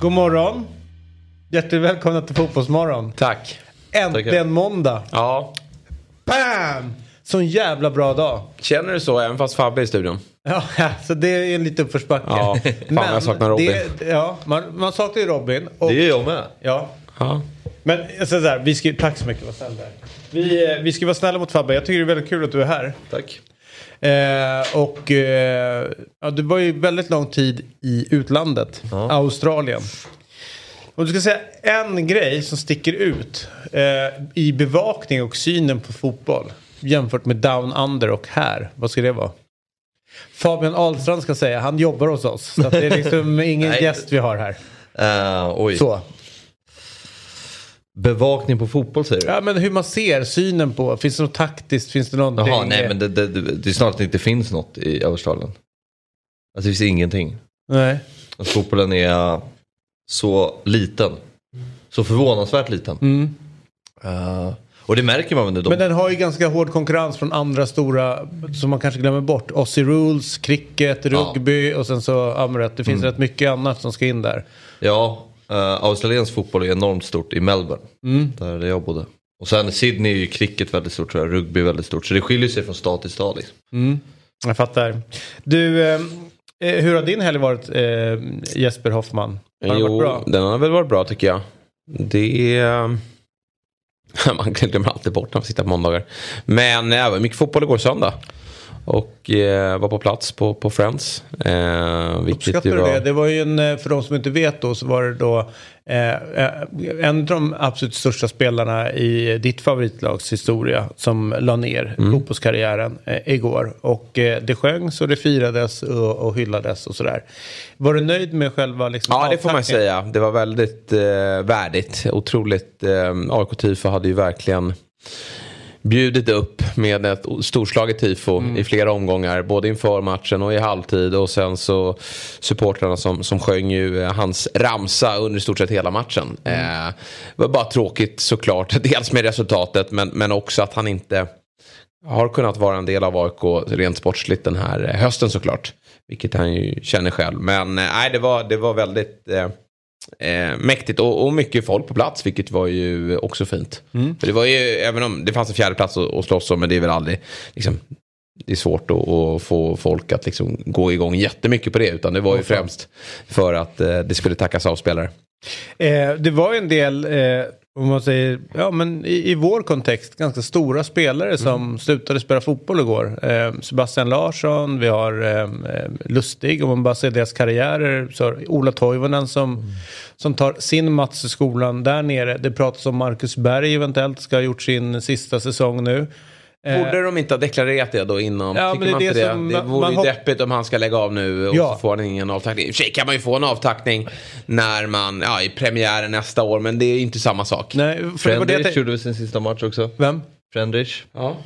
God morgon. Hjärtligt välkomna till Fotbollsmorgon. Tack. Äntligen Tackar. måndag. Ja, Bam! Sån jävla bra dag. känner du så även fast Fabbe är i studion? Ja, så det är en liten uppförsbacke. Ja, fan, jag saknar Robin. Det, ja, man, man saknar ju Robin. Och, Det gör jag med. ja. Ja. Men jag säger så här, vi ska, tack så mycket, vad snäll du är. vi, eh, vi ska vara snälla mot Fabbe. Jag tycker det är väldigt kul att du är här. Tack. Eh, och eh, ja, du var ju väldigt lång tid i utlandet, Australien. Om du ska säga en grej som sticker ut eh, i bevakning och synen på fotboll jämfört med Down Under och här, vad ska det vara? Fabian Ahlstrand ska säga, han jobbar hos oss. Så det är liksom ingen gäst vi har här. Uh, oj. Så. Bevakning på fotboll säger du? Ja, men hur man ser synen på, finns det något taktiskt, finns det någonting? Jaha, nej men det, det, det, är snarare att det inte finns något i Australien. Alltså det finns ingenting. Nej. Alltså, fotbollen är så liten. Så förvånansvärt liten. Mm. Eh, och det märker man väl. De, Men den har ju ganska hård konkurrens från andra stora som man kanske glömmer bort. Aussie Rules, cricket, rugby och sen så ja, det finns rätt mycket annat som ska in där. Ja, uh, australiensk fotboll är enormt stort i Melbourne. Mm. Där jag bodde. Och sen i Sydney är ju cricket väldigt stort tror jag. Rugby väldigt stort. Så det skiljer sig från stad till stad. Liksom. Jag fattar. Du, eh, eh, hur har din helg varit eh, Jesper Hoffman? Har den Jo, varit bra? den har väl varit bra tycker jag. Det är... Man glömmer alltid bort när man sitter på måndagar. Men det var mycket fotboll igår söndag. Och eh, var på plats på, på Friends. Eh, vilket ju var... det? Det var ju en, eh, för de som inte vet då, så var det då eh, eh, en av de absolut största spelarna i ditt favoritlags historia som la ner Mm. fotbollskarriären eh, igår. Och eh, det sjöngs och det firades och, och hyllades och sådär. Var du nöjd med själva liksom, Ja, det får man säga. Det var väldigt eh, värdigt. Otroligt. Eh, AIK Tifo hade ju verkligen bjudit upp med ett storslaget tifo Mm. i flera omgångar. Både inför matchen och i halvtid. Och sen så supportrarna som, som sjöng ju eh, hans ramsa under i stort sett hela matchen. Mm. Eh, det var bara tråkigt såklart. Dels med resultatet men, men också att han inte har kunnat vara en del av AIK rent sportsligt den här eh, hösten såklart. Vilket han ju känner själv. Men eh, nej, det, var, det var väldigt eh, eh, mäktigt och, och mycket folk på plats. Vilket var ju också fint. För det var ju, även om det fanns en fjärde plats att, att slåss om. Men det är väl aldrig, liksom, det är svårt att, att få folk att liksom gå igång jättemycket på det. Utan det var ju främst för att eh, det skulle tackas av spelare. Eh, det var ju en del, eh, om man säger, ja men i, i vår kontext, ganska stora spelare som slutade spela fotboll igår. Eh, Sebastian Larsson, vi har eh, eh, Lustig, om man bara ser deras karriärer. Så Ola Toivonen som, som tar sin Mats i skolan där nere. Det pratas om Marcus Berg eventuellt ska ha gjort sin sista säsong nu. Eh, Borde de inte ha deklarerat det då innan? Ja, Tycker men det är det det? som det vore ju deppigt om han ska lägga av nu och Ja. så får han ingen avtackning. I och för sig kan man ju få en avtackning när man, ja i premiären nästa år men det är inte samma sak. Nej, för det var det jag gjorde sin sista match också. Vem? Frendrich, Ja.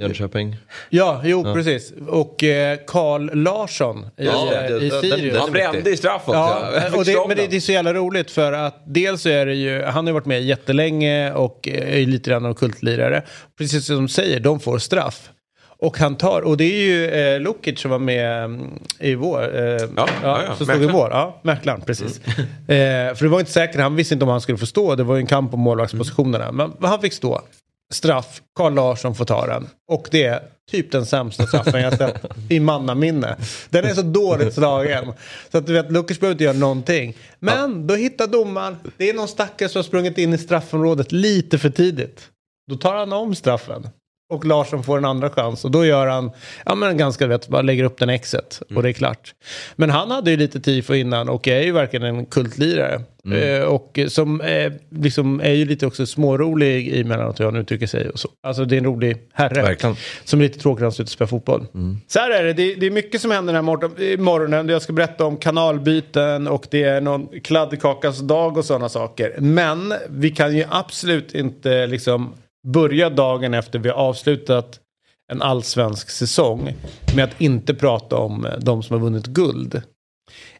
Jönköping. Ja, jo precis. Och eh, Karl Larsson i, Ja, eh, det- i Sirius. Han brände i straff också. Ja, och det, men det, det är så jävla roligt för att dels är det ju, han har varit med jättelänge och är ju lite grann av kultlirare. Precis som de säger, de får straff. Och han tar, och det är ju eh, Lukic som var med mm, i vår. Eh, ja, ja, ja, som stod i vår. Ja, Mäklaren, precis. eh, för det var inte säkert, han visste inte om han skulle få stå. Det var ju en kamp om målvaktspositionerna. Men han fick stå. Straff, Carl Larsson får ta den. Och det är typ den sämsta straffen jag sett i mannaminne. Den är så dåligt slagen. Så att du vet, Lukic behöver inte göra någonting. Men då hittar domaren, det är någon stackare som har sprungit in i straffområdet lite för tidigt. Då tar han om straffen och Larsson får en andra chans och då gör han, ja men ganska rätt, bara lägger upp den exet och det är klart. Men han hade ju lite tifo innan och är ju verkligen en kultlirare. Eh, och som eh, liksom är ju lite också smårolig emellanåt hur han uttrycker sig och så. Alltså det är en rolig herre. Verkligen. Som är lite tråkig när han slutar spela fotboll. Så här är det, det, det är mycket som händer den här mor- morgonen. Jag ska berätta om kanalbyten och det är någon kladdkakas dag och sådana saker. Men vi kan ju absolut inte liksom börja dagen efter vi har avslutat en allsvensk säsong med att inte prata om eh, de som har vunnit guld.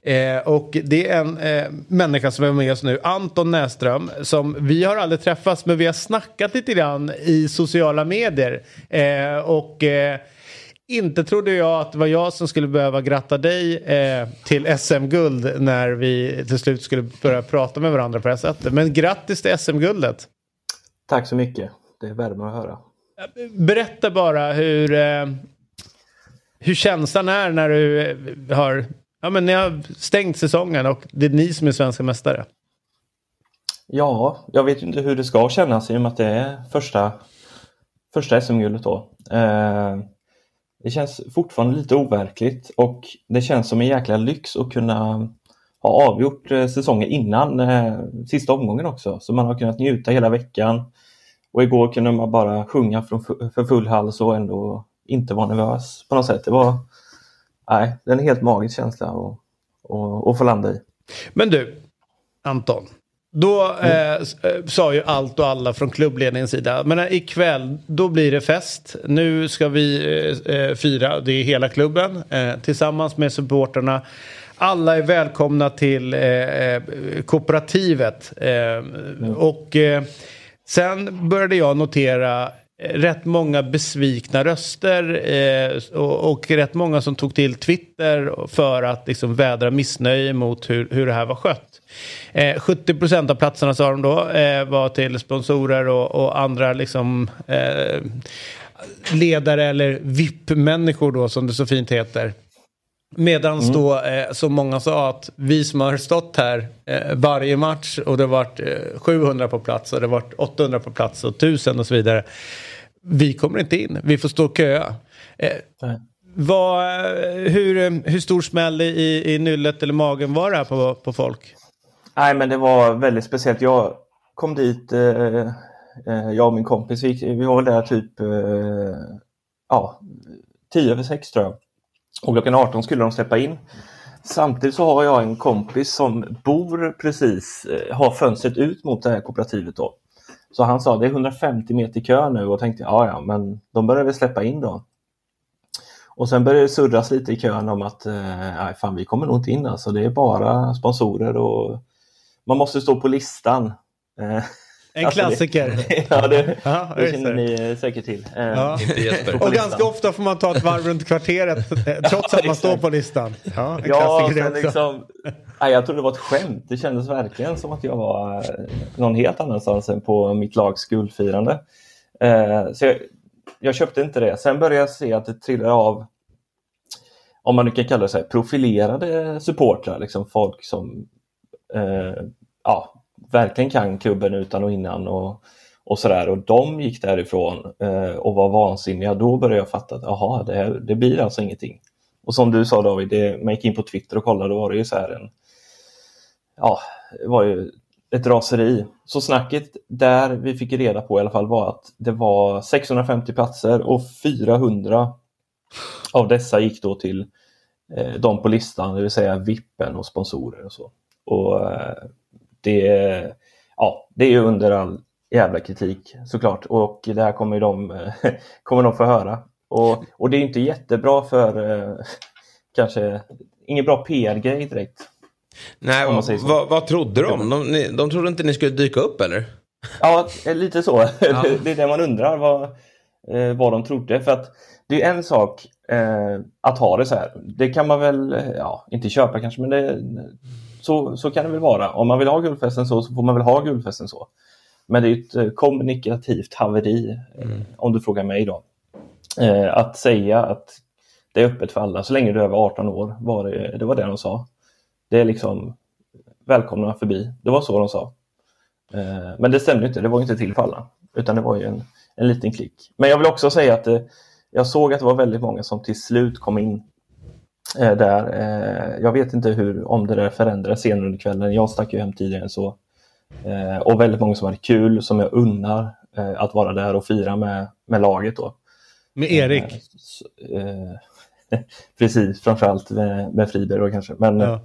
Eh, och det är en eh, människa som är med oss nu, Anton Näström, som vi har aldrig träffats men vi har snackat lite grann i sociala medier. Eh, och eh, inte trodde jag att det var jag som skulle behöva gratta dig eh, till SM-guld när vi till slut skulle börja prata med varandra på det här sättet. Men grattis till SM-guldet! Tack så mycket. Det värmer att höra. Berätta bara hur, eh, hur känslan är när du eh, har, ja, men ni har stängt säsongen och det är ni som är svenska mästare. Ja, jag vet ju inte hur det ska kännas i och med att det är första, första SM-guldet då. Eh, det känns fortfarande lite overkligt och det känns som en jäkla lyx att kunna ha avgjort säsongen innan sista omgången också. Så man har kunnat njuta hela veckan. Och igår kunde man bara sjunga för full hals och ändå inte vara nervös på något sätt. Det var nej, det är en helt magisk känsla att, att, att få landa i. Men du, Anton. Då eh, s- eh, sa ju allt och alla från klubbledningens sida. Men eh, ikväll, då blir det fest. Nu ska vi eh, eh, fira, det är hela klubben, eh, tillsammans med supporterna. Alla är välkomna till eh, eh, kooperativet. Eh, Och eh, sen började jag notera eh, rätt många besvikna röster eh, och, och rätt många som tog till Twitter för att liksom vädra missnöje mot hur, hur det här var skött. Eh, 70 procent av platserna sa de då eh, var till sponsorer och, och andra liksom eh, ledare eller VIP-människor då som det så fint heter. Medan då eh, så många sa att vi som har stått här eh, varje match och det har varit eh, 700 på plats och det har varit 800 på plats och 1000 och så vidare. Vi kommer inte in, vi får stå och köa. Eh, vad, eh, hur, eh, hur stor smäll i, i nyllet eller magen var det här på, på folk? Nej, men det var väldigt speciellt. Jag kom dit, jag och min kompis, vi, vi var väl där typ eh, ja, 10 över 6 tror jag. Och klockan 18 skulle de släppa in. Samtidigt så har jag en kompis som bor precis, eh, har fönstret ut mot det här kooperativet då. Så han sa det är 150 meter kö nu och tänkte ja ja men de börjar väl släppa in då. Och sen började det surras lite i kön om att eh, nej, fan, vi kommer nog inte in alltså. Det är bara sponsorer och man måste stå på listan. Eh, en Alltså, det- klassiker. ja, det, Ja, det känner det. ni eh, säkert till. Eh, Ja. Och ganska ofta får man ta ett varv runt kvarteret eh, trots att man står på listan. Ja, en Ja, sen liksom, nej, jag trodde det var ett skämt. Det kändes verkligen som att jag var någon helt annanstans än på mitt lags guldfirande. Så jag, jag köpte inte det. Sen började jag se att det trillade av, om man nu kan kalla det så här, profilerade supportrar. Liksom folk som eh, ja, verkligen kan klubben utan och innan och, och sådär. Och de gick därifrån eh, och var vansinniga. Då började jag fatta att aha, det, här, det blir alltså ingenting. Och som du sa David, det, man gick in på Twitter och kollade, då var det ju så här en... Ja, det var ju ett raseri. Så snacket där vi fick reda på i alla fall var att det var 650 platser och 400 av dessa gick då till eh, de på listan, det vill säga vippen och sponsorer och så. Och eh, det, ja, det är ju under all jävla kritik såklart och det här kommer de, kommer de få höra. Och, och det är inte jättebra för eh, kanske, ingen bra PR-grej direkt. Nej, vad, vad, trodde de? De, ni- de trodde inte ni skulle dyka upp eller? Ja, eh, lite så. det är det man undrar vad, eh, vad de trodde. För att det är en sak eh, att ha det så här. Det kan man väl, ja, inte köpa kanske, men det, så, så kan det väl vara. Om man vill ha guldfesten så, så får man väl ha guldfesten så. Men det är ett eh, kommunikativt haveri, eh, om du frågar mig då. Eh, att säga att det är öppet för alla så länge du är över 18 år, var det, det var det de sa. Det är liksom välkomna förbi. Det var så de sa. Eh, Men det stämde inte, det var inte till för alla. Utan det var ju en, en liten klick. Men jag vill också säga att eh, jag såg att det var väldigt många som till slut kom in där. Eh, jag vet inte hur, om det där förändras senare under kvällen. Jag stack ju hem tidigare än så. Eh, och väldigt många som hade kul, som jag unnar eh, att vara där och fira med, med laget då. Med Erik? Eh, så, eh, precis, framförallt med, med Friberg då kanske. Men, Ja.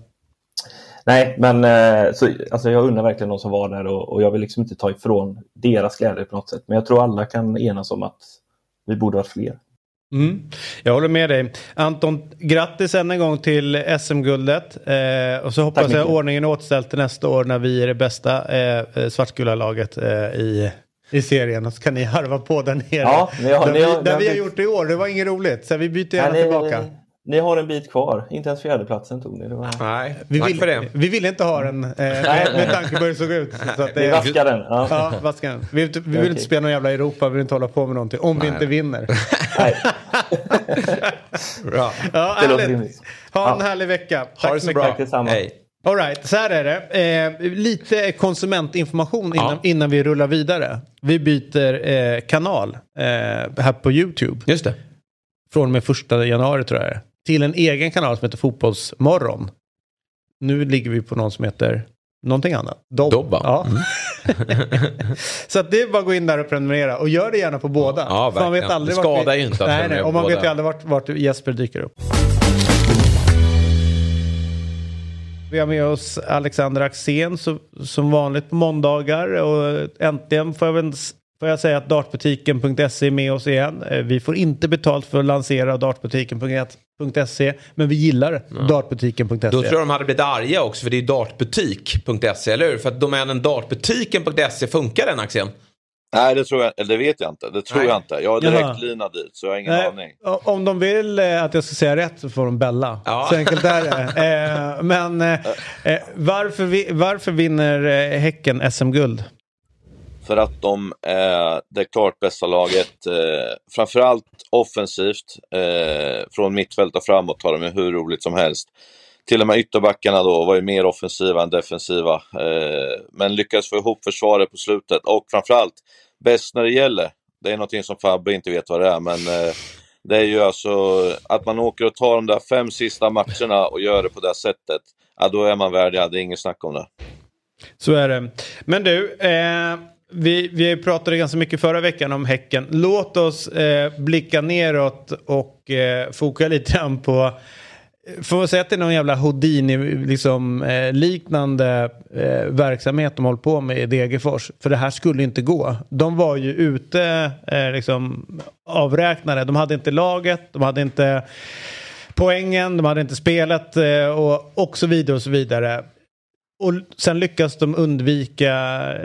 Nej, men eh, så, alltså jag undrar verkligen de som var där och, och jag vill liksom inte ta ifrån deras glädje på något sätt. Men jag tror alla kan enas om att vi borde vara fler. Mm. Jag håller med dig. Anton, grattis än en gång till SM-guldet. Eh, och så hoppas Tack jag ordningen är återställd till nästa år när vi är det bästa eh, eh, svartgula laget eh, i, i serien. Och så kan ni harva på där nere. Ja, ni har- där ni vi, har- där ni vi har gjort det i år. Det var inget roligt. Så vi byter gärna Nej, tillbaka. Ni har en bit kvar. Inte ens fjärdeplatsen tog ni. Det var... Nej, Vi tack vill, för det. vi ville inte ha den eh, med, med tanke på hur det såg ut. Så att Vi det, vaskar den. Ja. ja, vaska den. Vi, vill inte- vi vill Okej. inte spela någon jävla Europa, vi vill inte hålla på med någonting. Om vi Nej. inte vinner. Nej, Bra. Ja, det låter rimligt. Ha en Ja. härlig vecka. Ha Tack det så så mycket. bra. Tack detsamma. Hej. All right, så här är det. Eh, lite konsumentinformation innan, Ja. innan vi rullar vidare. Vi byter eh, kanal eh, här på YouTube. Just det. Från och med första januari tror jag det är. Till en egen kanal som heter Fotbollsmorgon. Nu ligger vi på någon som heter någonting annat. Dobb. Dobba. Ja. Mm. så att det är bara att gå in där och prenumerera. Och gör det gärna på båda. Ja, man vet aldrig Det skadar vi... ju inte att nej, nej, Och man på vet ju båda. aldrig vart, vart Jesper dyker upp. Vi har med oss Alexander Axén så, som vanligt på måndagar. Och äntligen får jag, får jag säga att dartbutiken.se är med oss igen. Eh, Vi får inte betalt för att lansera dartbutiken.se men vi gillar dartbutiken.se. Då tror jag de hade blivit arga också för det är dartbutik.se, eller hur? För att domänen dartbutiken.se, funkar den Axén? Nej, det tror jag eller det vet jag inte. Det tror Nej. jag inte. Jag har Jaha. direkt linat dit, så jag har ingen Nej, aning. Om de vill eh, att jag ska säga rätt så får de bälla. Ja. Så enkelt är det. Eh, men eh, eh, varför, vi, varför vinner eh, Häcken SM-guld? För att de är det klart bästa laget. Eh, framförallt offensivt. Eh, från mittfält och framåt har de ju hur roligt som helst. Till och med ytterbackarna då var ju mer offensiva än defensiva. Eh, men lyckades få ihop försvaret på slutet. Och framförallt, bäst när det gäller. Det är någonting som Fabbe inte vet vad det är, men eh, det är ju alltså att man åker och tar de där fem sista matcherna och gör det på det här sättet. Ja, då är man värdig. Det är inget snack om det. Så är det. Men du, eh, vi, vi pratade ganska mycket förra veckan om Häcken. Låt oss eh, blicka neråt och eh, foka lite grann på Får man säga att det är någon jävla Houdini-liknande liksom, eh, liknande, eh, verksamhet de håller på med i Degerfors? För det här skulle inte gå. De var ju ute eh, liksom, avräknade. De hade inte laget, de hade inte poängen, de hade inte spelet eh, och, och så vidare och så vidare. Och sen lyckas de undvika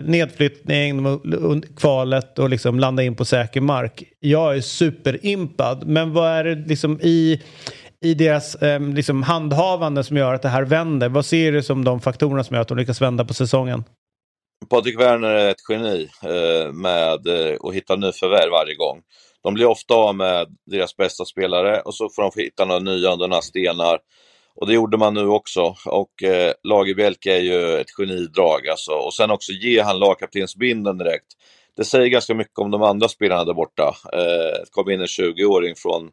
nedflyttning, de kvalet och liksom landa in på säker mark. Jag är superimpad, men vad är det liksom i, i deras eh, liksom handhavande som gör att det här vänder? Vad ser du som de faktorerna som gör att de lyckas vända på säsongen? Patrik Werner är ett geni eh, med eh, att hitta nyförvärv varje gång. De blir ofta av med deras bästa spelare och så får de hitta några nya under några stenar. Och det gjorde man nu också. Och eh, Lagerbielke är ju ett genidrag alltså. Och sen också ge han lagkaptensbindeln direkt. Det säger ganska mycket om de andra spelarna där borta. Eh, kom in en 20-åring från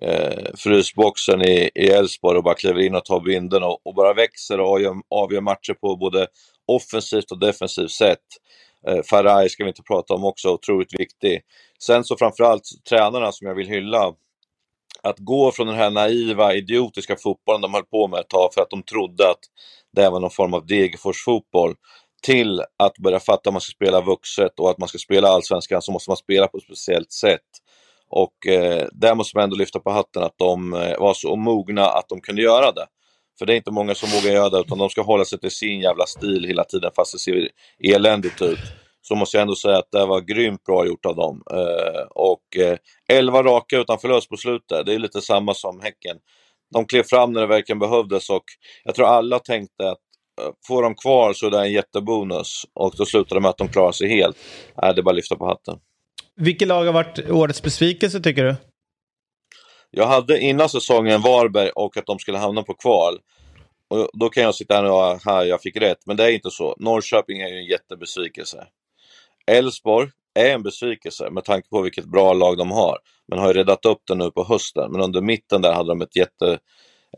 eh, frysboxen i i Elfsborg och bara kliver in och tar binden och, och bara växer och avgör, avgör matcher på både offensivt och defensivt sätt. Eh, Faraj ska vi inte prata om också, otroligt viktig. Sen så framförallt tränarna som jag vill hylla. Att gå från den här naiva, idiotiska fotbollen de höll på med ett tag för att de trodde att det var någon form av Degerfors fotboll till att börja fatta att man ska spela vuxet och att man ska spela allsvenskan så måste man spela på ett speciellt sätt. Och eh, där måste man ändå lyfta på hatten att de eh, var så mogna att de kunde göra det. För det är inte många som vågar göra det utan de ska hålla sig till sin jävla stil hela tiden fast det ser eländigt ut. Så måste jag ändå säga att det var grymt bra gjort av dem. Eh, och eh, 11 raka utan förlust på slutet, det är lite samma som Häcken. De klev fram när det verkligen behövdes och jag tror alla tänkte att eh, får de kvar så är det en jättebonus. Och då slutade det med att de klarar sig helt. Äh, det är bara att lyfta på hatten. Vilket lag har varit årets besvikelse tycker du? Jag hade innan säsongen Varberg och att de skulle hamna på kval. Och då kan jag sitta här och här jag fick rätt, men det är inte så. Norrköping är ju en jättebesvikelse. Elfsborg är en besvikelse med tanke på vilket bra lag de har. Men har ju räddat upp det nu på hösten. Men under mitten där hade de ett jätte,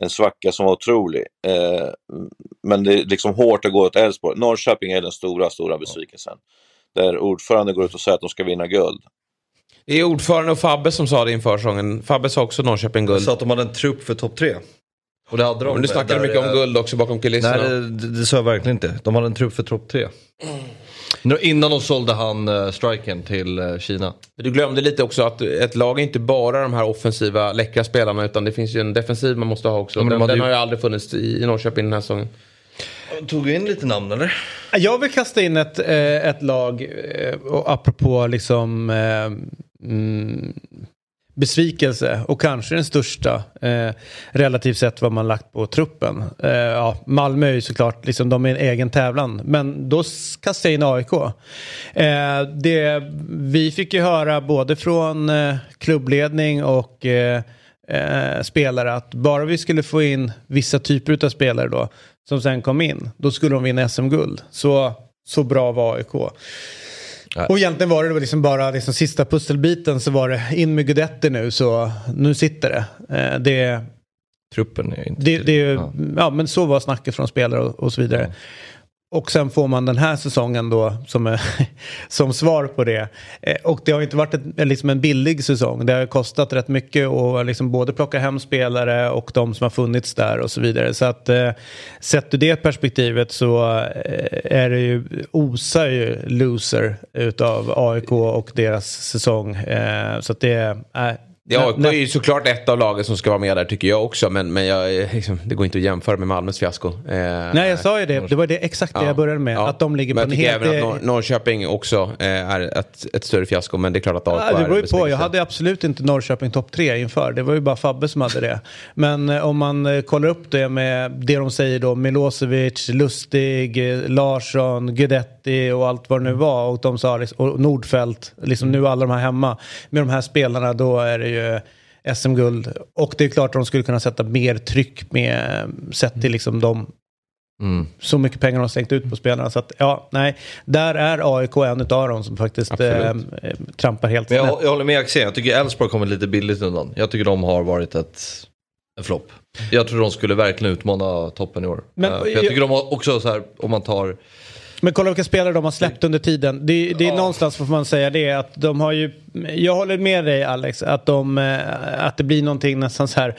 en svacka som var otrolig. Eh, men det är liksom hårt att gå åt Elfsborg. Norrköping är den stora, stora besvikelsen. Där ordförande går ut och säger att de ska vinna guld. Det är ordförande och Fabbe som sa det inför säsongen. Fabbe sa också Norrköping guld. Så att de hade en trupp för topp tre. Och det hade de. Men du snackade där- mycket om guld också bakom kulisserna. Nej, det, det sa jag verkligen inte. De hade en trupp för topp tre. Nu- Innan de sålde han uh, striken till eh, Kina. Du glömde lite också att ett lag är inte bara de här offensiva läckra spelarna utan det finns ju en defensiv man måste ha också. Ja, men de den den ju- har ju aldrig funnits i, i Norrköping den här säsongen. Tog du in lite namn eller? Jag vill kasta in ett, eh, ett lag, eh, och apropå liksom eh, mm, besvikelse och kanske den största eh, relativt sett vad man lagt på truppen. Eh, ja, Malmö är ju såklart, liksom, de är en egen tävlan. Men då kastar jag in AIK. Eh, det, vi fick ju höra både från eh, klubbledning och eh, eh, spelare att bara vi skulle få in vissa typer av spelare då som sen kom in, då skulle de vinna SM-guld. Så, så bra var AIK. Och egentligen var det liksom bara liksom sista pusselbiten så var det in med Guidetti nu så nu sitter det. Eh, det, Truppen är inte... det, det Ja. ja. men så var snacket från spelare och, och så vidare. Och sen får man den här säsongen då som, är, som svar på det. Eh, och det har inte varit ett, eh, liksom en billig säsong. Det har kostat rätt mycket att liksom både plocka hem spelare och de som har funnits där och så vidare. Så att eh, sett ur det perspektivet så är det ju, osar ju loser utav AIK och deras säsong. Så att det är... Eh, Ja, AIK är ju såklart ett av lagen som ska vara med där tycker jag också. Men, men jag, är liksom, det går inte att jämföra med Malmös fiasko. Eh, Nej, jag sa ju det. Det var det, exakt det Ja. jag började med. Ja. Att de ligger på men en jag tycker helt... även att Nor- Norrköping också eh, är ett, ett större fiasko. Men det är klart att AIK Ja, det beror ju på. Jag hade absolut inte Norrköping topp tre inför. Det var ju bara Fabbe som hade det. Men eh, om man eh, kollar upp det med det de säger då. Milosevic, Lustig, eh, Larsson, Guidetti och allt vad det nu var. Och de sa liksom, och Nordfeldt, liksom nu alla de här hemma. Med de här spelarna då är det ju SM-guld. Och det är klart att de skulle kunna sätta mer tryck med sett till liksom de Mm. så mycket pengar de har slängt ut på spelarna. Så att ja, nej. Där är AIK en av dem som faktiskt eh, trampar helt Men jag, snett. jag håller med Axén, jag tycker Elfsborg kommer lite billigt undan. Jag tycker de har varit ett, en flopp. Jag tror de skulle verkligen utmana toppen i år. Men- Eh, för jag tycker de har också så här, om man tar... Men kolla vilka spelare de har släppt under tiden. Det, det är någonstans får man säga det att de har ju, jag håller med dig Alex, att, de, eh, att det blir någonting nästan så här.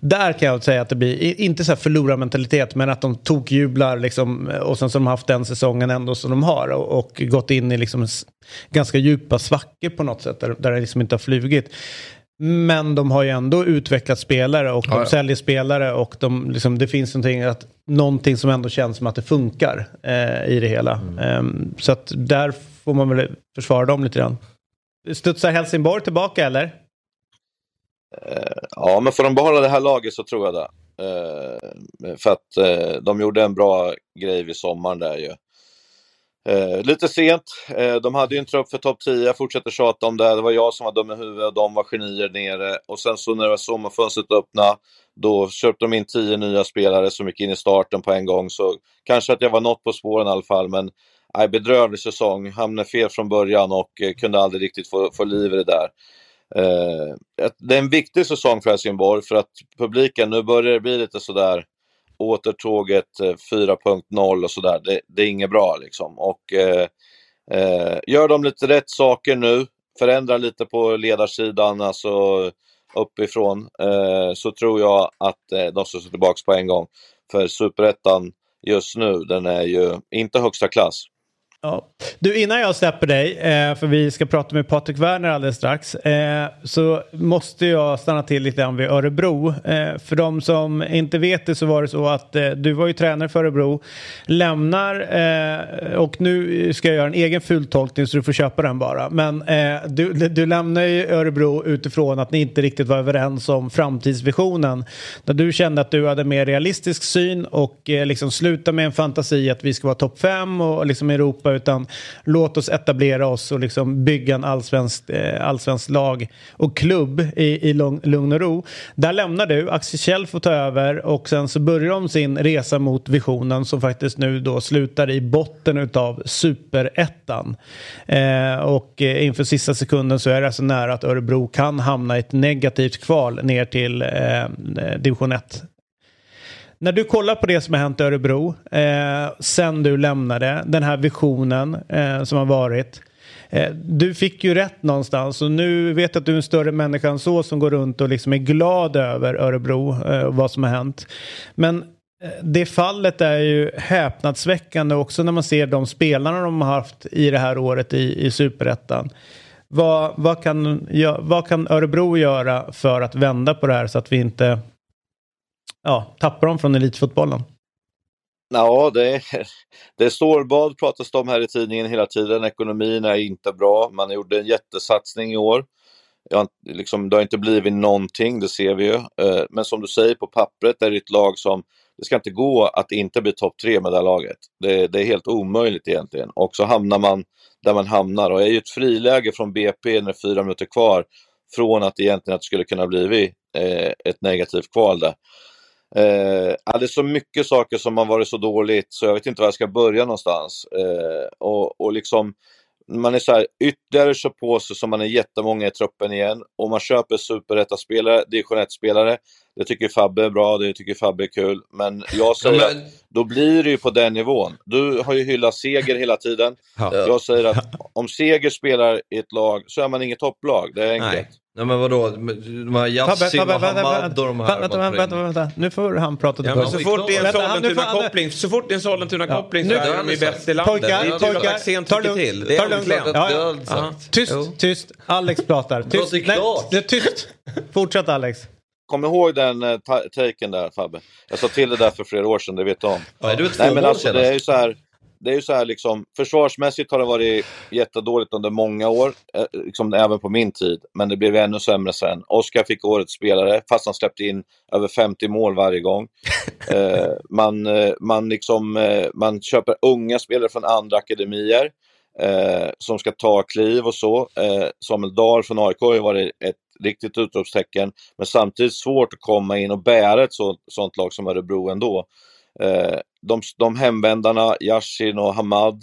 Där kan jag säga att det blir, inte så här förlorarmentalitet, men att de tokjublar liksom, och sen så har de haft den säsongen ändå som de har och, och gått in i liksom ganska djupa svackor på något sätt där, där det liksom inte har flugit. Men de har ju ändå utvecklat spelare och de Ja, ja. säljer spelare och de, liksom, det finns någonting, att, någonting som ändå känns som att det funkar eh, i det hela. Ehm, så att där får man väl försvara dem lite grann. Studsar Helsingborg tillbaka eller? Ja, men får de behålla det här laget så tror jag det. Eh, för att eh, de gjorde en bra grej vid sommaren där ju. Eh, lite sent. Eh, de hade ju en trupp för topp 10. Jag fortsätter tjata om det. Det var jag som var dum i huvudet och de var genier nere. Och sen så när det var sommarfönstret öppna, då köpte de in 10 nya spelare som gick in i starten på en gång. Så kanske att jag var något på spåren i alla fall. Men nej, bedrövlig säsong. Hamnade fel från början och eh, kunde aldrig riktigt få, få liv i det där. Eh, det är en viktig säsong för Helsingborg för att publiken, nu börjar det bli lite sådär återtåget eh, 4.0 och sådär. Det, det är inget bra liksom. Och eh, eh, gör de lite rätt saker nu, förändrar lite på ledarsidan, alltså uppifrån, eh, så tror jag att eh, de ska stå tillbaka på en gång. För superettan just nu, den är ju inte högsta klass. Ja. Du, innan jag släpper dig, eh, för vi ska prata med Patrik Werner alldeles strax, eh, så måste jag stanna till lite grann vid Örebro. Eh, för de som inte vet det så var det så att du var ju tränare för Örebro, lämnar och nu ska jag göra en egen fultolkning så du får köpa den bara. Men du, du lämnar ju Örebro utifrån att ni inte riktigt var överens om framtidsvisionen. Där du kände att du hade mer realistisk syn och liksom sluta med en fantasi att vi ska vara topp fem och liksom Europa utan låt oss etablera oss och liksom bygga en allsvensk, eh, allsvensk lag och klubb i, i lugn och ro. Där lämnar du, Axel Kjell får ta över och sen så börjar de sin resa mot visionen som faktiskt nu då slutar i botten utav superettan. Eh, och eh, inför sista sekunden så är det alltså nära att Örebro kan hamna i ett negativt kval ner till eh, division 1 när du kollar på det som har hänt i Örebro eh, sen du lämnade, den här visionen eh, som har varit. Eh, du fick ju rätt någonstans och nu vet jag att du är en större människa än så som går runt och liksom är glad över Örebro eh, och vad som har hänt. Men eh, det fallet är ju häpnadsväckande också när man ser de spelarna de har haft i det här året i, i superettan. Vad, vad, kan, vad kan Örebro göra för att vända på det här så att vi inte ja, tappar dem från elitfotbollen? Ja, det är, det är stålbad pratas det om här i tidningen hela tiden. Ekonomin är inte bra. Man gjorde en jättesatsning i år. Ja, liksom, det har inte blivit någonting, det ser vi ju. Eh, men som du säger, på pappret är det ett lag som det ska inte gå att inte bli topp tre med det här laget. Det, det, är helt omöjligt egentligen. Och så hamnar man där man hamnar och det är ju ett friläge från BP när fyra minuter kvar från att egentligen att det skulle kunna bli eh, ett negativt kval där. Eh, det är så mycket saker som har varit så dåligt så jag vet inte var jag ska börja någonstans. Eh, och, och liksom, man är så här, ytterligare så på sig som man är jättemånga i truppen igen och man köper superettaspelare, division 1-spelare. Det tycker Fabbe är bra, det tycker Fabbe är kul. Men jag säger ja, men... att då blir det ju på den nivån. Du har ju hyllat Seger hela tiden. Ja. Jag säger att om Seger spelar i ett lag så är man inget topplag, det är enkelt. Nej. Nej men vadå, de här Yassin och Hamad och de här. Vänta, vänta, vänta, vänta, nu får han prata ja, så, fort det är en Sollentuna-koppling, så fort det är en Sollentuna-koppling så är de ju bäst i landet. Pojkar, det är tur att Axén tycker till. Det är lugnt. Tyst, tyst. Alex pratar. Tyst. Nej, tyst. Fortsätt Alex. Kom ihåg den uh, taken där Fabbe. Jag sa till det där för flera år sedan, det vet du om. Är Nej men alltså det är ju så här det är ju så här liksom, försvarsmässigt har det varit jättedåligt under många år, eh, liksom även på min tid, men det blev ännu sämre sen. Oskar fick årets spelare, fast han släppte in över 50 mål varje gång. eh, man, eh, man, liksom, eh, man köper unga spelare från andra akademier eh, som ska ta kliv och så. Eh, Samuel Dahl från AIK har ju varit ett riktigt utropstecken, men samtidigt svårt att komma in och bära ett så, sånt lag som Örebro ändå. Eh, de, de hemvändarna, Yashin och Hamad,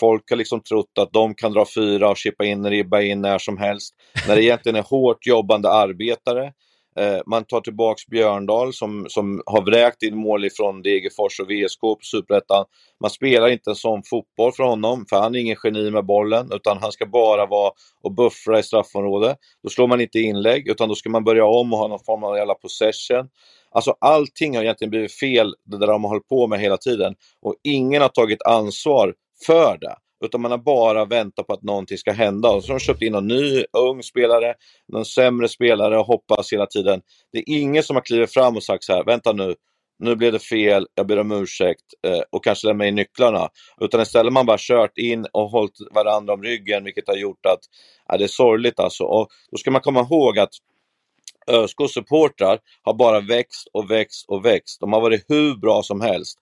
folk har liksom trott att de kan dra fyra och chippa in ribba in när som helst, när det egentligen är hårt jobbande arbetare. Eh, man tar tillbaks Björndal som, som har vräkt in mål ifrån Degerfors och VSK på Superettan. Man spelar inte en sån fotboll för honom, för han är ingen geni med bollen, utan han ska bara vara och buffra i straffområdet. Då slår man inte inlägg, utan då ska man börja om och ha någon form av jävla possession. Alltså allting har egentligen blivit fel, det där de har hållit på med hela tiden. Och ingen har tagit ansvar för det. Utan man har bara väntat på att någonting ska hända. Och så har de köpt in någon ny, ung spelare, någon sämre spelare och hoppas hela tiden. Det är ingen som har klivit fram och sagt så här, vänta nu, nu blev det fel, jag ber om ursäkt eh, och kanske lämna in nycklarna. Utan istället har man bara kört in och hållit varandra om ryggen vilket har gjort att ja, det är sorgligt alltså. Och då ska man komma ihåg att ÖSKs supportrar har bara växt och växt och växt. De har varit hur bra som helst.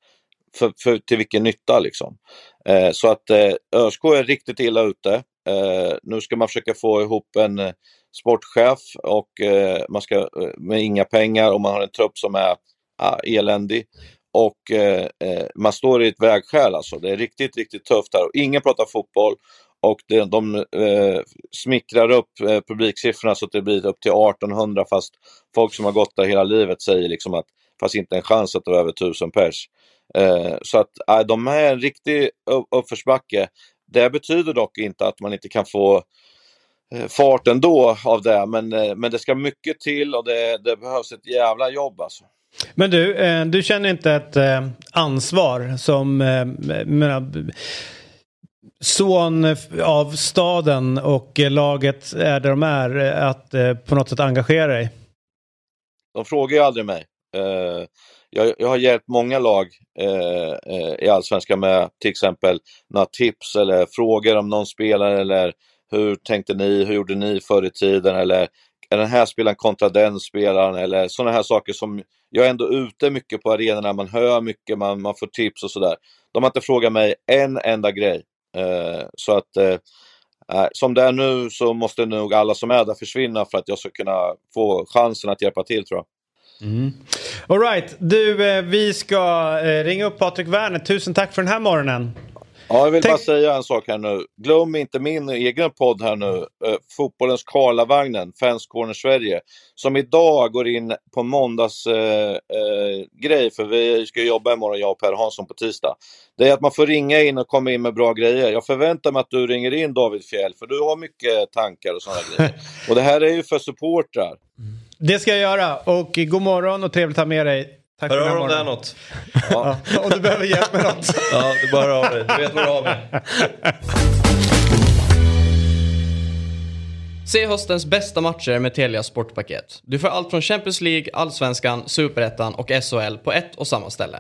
För, för till vilken nytta liksom. Eh, så att eh, ÖSK är riktigt illa ute. Eh, nu ska man försöka få ihop en eh, sportchef och eh, man ska eh, med inga pengar och man har en trupp som är ah, eländig. Och eh, eh, man står i ett vägskäl alltså. Det är riktigt, riktigt tufft här och ingen pratar fotboll och det, de eh, smickrar upp eh, publiksiffrorna så att det blir upp till 1800 fast folk som har gått där hela livet säger liksom att fast inte en chans att det var över 1000 pers. Eh, så att de är en riktig uppförsbacke. Det betyder dock inte att man inte kan få eh, fart ändå av det, men, eh, men det ska mycket till och det, det behövs ett jävla jobb alltså. Men du, du känner inte ett ansvar som menar, son av staden och laget är där de är att på något sätt engagera dig? De frågar ju aldrig mig. Jag, jag har hjälpt många lag eh, eh, i Allsvenskan med till exempel några tips eller frågor om någon spelare eller hur tänkte ni, hur gjorde ni förr i tiden eller är den här spelaren kontra den spelaren eller sådana här saker som jag är ändå ute mycket på arenorna, man hör mycket, man, man får tips och sådär. De har inte frågat mig en enda grej Eh, så att eh, eh som det är nu så måste nog alla som är där försvinna för att jag ska kunna få chansen att hjälpa till tror jag. Mm. Alright, du eh, vi ska eh, ringa upp Patrik Werner. Tusen tack för den här morgonen. Ja, jag vill Tänk... bara säga en sak här nu. Glöm inte min egen podd här nu, eh, Fotbollens Karlavagnen, Fans Corner Sverige, som idag går in på måndags eh, eh, grej, för vi ska jobba imorgon, jag och Per Hansson på tisdag. Det är att man får ringa in och komma in med bra grejer. Jag förväntar mig att du ringer in David Fjell, för du har mycket tankar och sådana grejer. Och det här är ju för supportrar. Det ska jag göra och god morgon och trevligt att ha med dig. Tack Hör av om det är något. Ja. om du behöver hjälp med något. ja, du bara hör av dig. Du vet vad du har med. Se höstens bästa matcher med Telia Sportpaket. Du får allt från Champions League, Allsvenskan, Superettan och SHL på ett och samma ställe.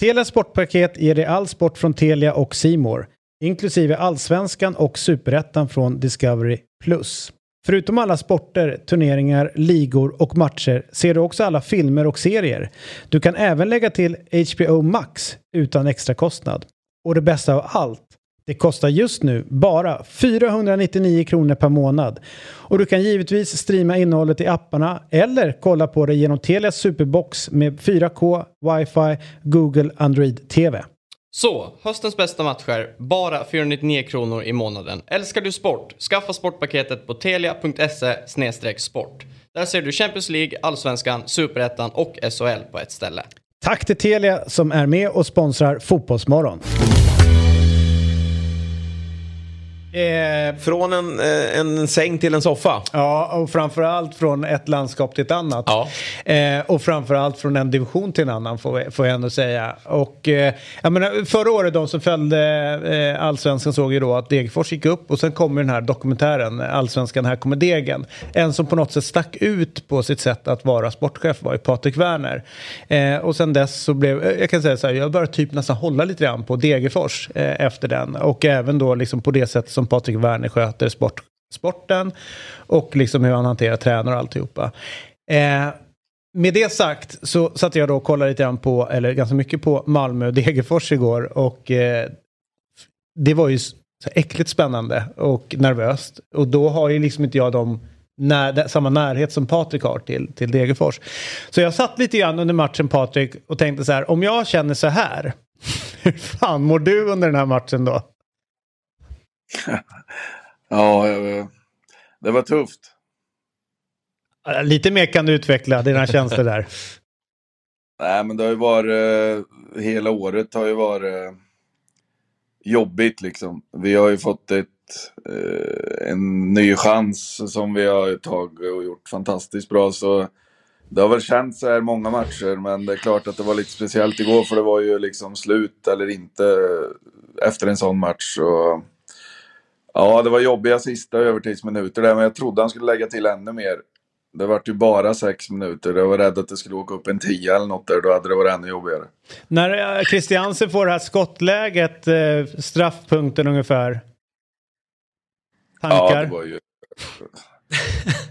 Telia Sportpaket ger dig all sport från Telia och Simor, inklusive Allsvenskan och Superettan från Discovery+. Förutom alla sporter, turneringar, ligor och matcher ser du också alla filmer och serier. Du kan även lägga till HBO Max utan extra kostnad. Och det bästa av allt, det kostar just nu bara 499 kronor per månad. Och du kan givetvis streama innehållet i apparna eller kolla på det genom Telias Superbox med 4K, wifi, Google Android TV. Så, höstens bästa matcher, bara 499 kronor i månaden. Älskar du sport? Skaffa sportpaketet på telia.se sport. Där ser du Champions League, Allsvenskan, Superettan och SHL på ett ställe. Tack till Telia som är med och sponsrar Fotbollsmorgon. Eh, från en, eh, en säng till en soffa. Ja, och framförallt från ett landskap till ett annat. Ja. Eh, och framförallt från en division till en annan får, får jag ändå säga. Och eh, jag menar, förra året de som följde eh, allsvenskan såg ju då att Degerfors gick upp och sen kommer den här dokumentären Allsvenskan, här kommer degen. En som på något sätt stack ut på sitt sätt att vara sportchef var ju Patrik Werner. Eh, och sen dess så blev, eh, jag kan säga så här, jag började typ nästan hålla lite grann på Degerfors efter den. Och även då liksom på det sätt som som Patrik Werner sköter sport, sporten och liksom hur han hanterar tränare och alltihopa. Eh, med det sagt så satt jag då och kollade lite grann på, eller ganska mycket på Malmö och Degerfors igår och eh, det var ju så äckligt spännande och nervöst. Och då har ju liksom inte jag de när, samma närhet som Patrik har till, till Degerfors. Så jag satt lite grann under matchen Patrik och tänkte så här, om jag känner så här, hur fan mår du under den här matchen då? Ja, det var tufft. Lite mer kan du utveckla dina känslor där. Nej, men det har ju varit, hela året har ju varit jobbigt liksom. Vi har ju fått ett, eh, en ny chans som vi har tagit och gjort fantastiskt bra. Så det har väl känts så här många matcher, men det är klart att det var lite speciellt igår för det var ju liksom slut eller inte efter en sån match. Och Ja, det var jobbiga sista övertidsminuter där, men jag trodde han skulle lägga till ännu mer. Det vart ju bara sex minuter. Jag var rädd att det skulle åka upp en tio eller något där. Då hade det varit ännu jobbigare. När eh, Christiansen får det här skottläget, eh, straffpunkten ungefär. Tankar? Ja, det var ju...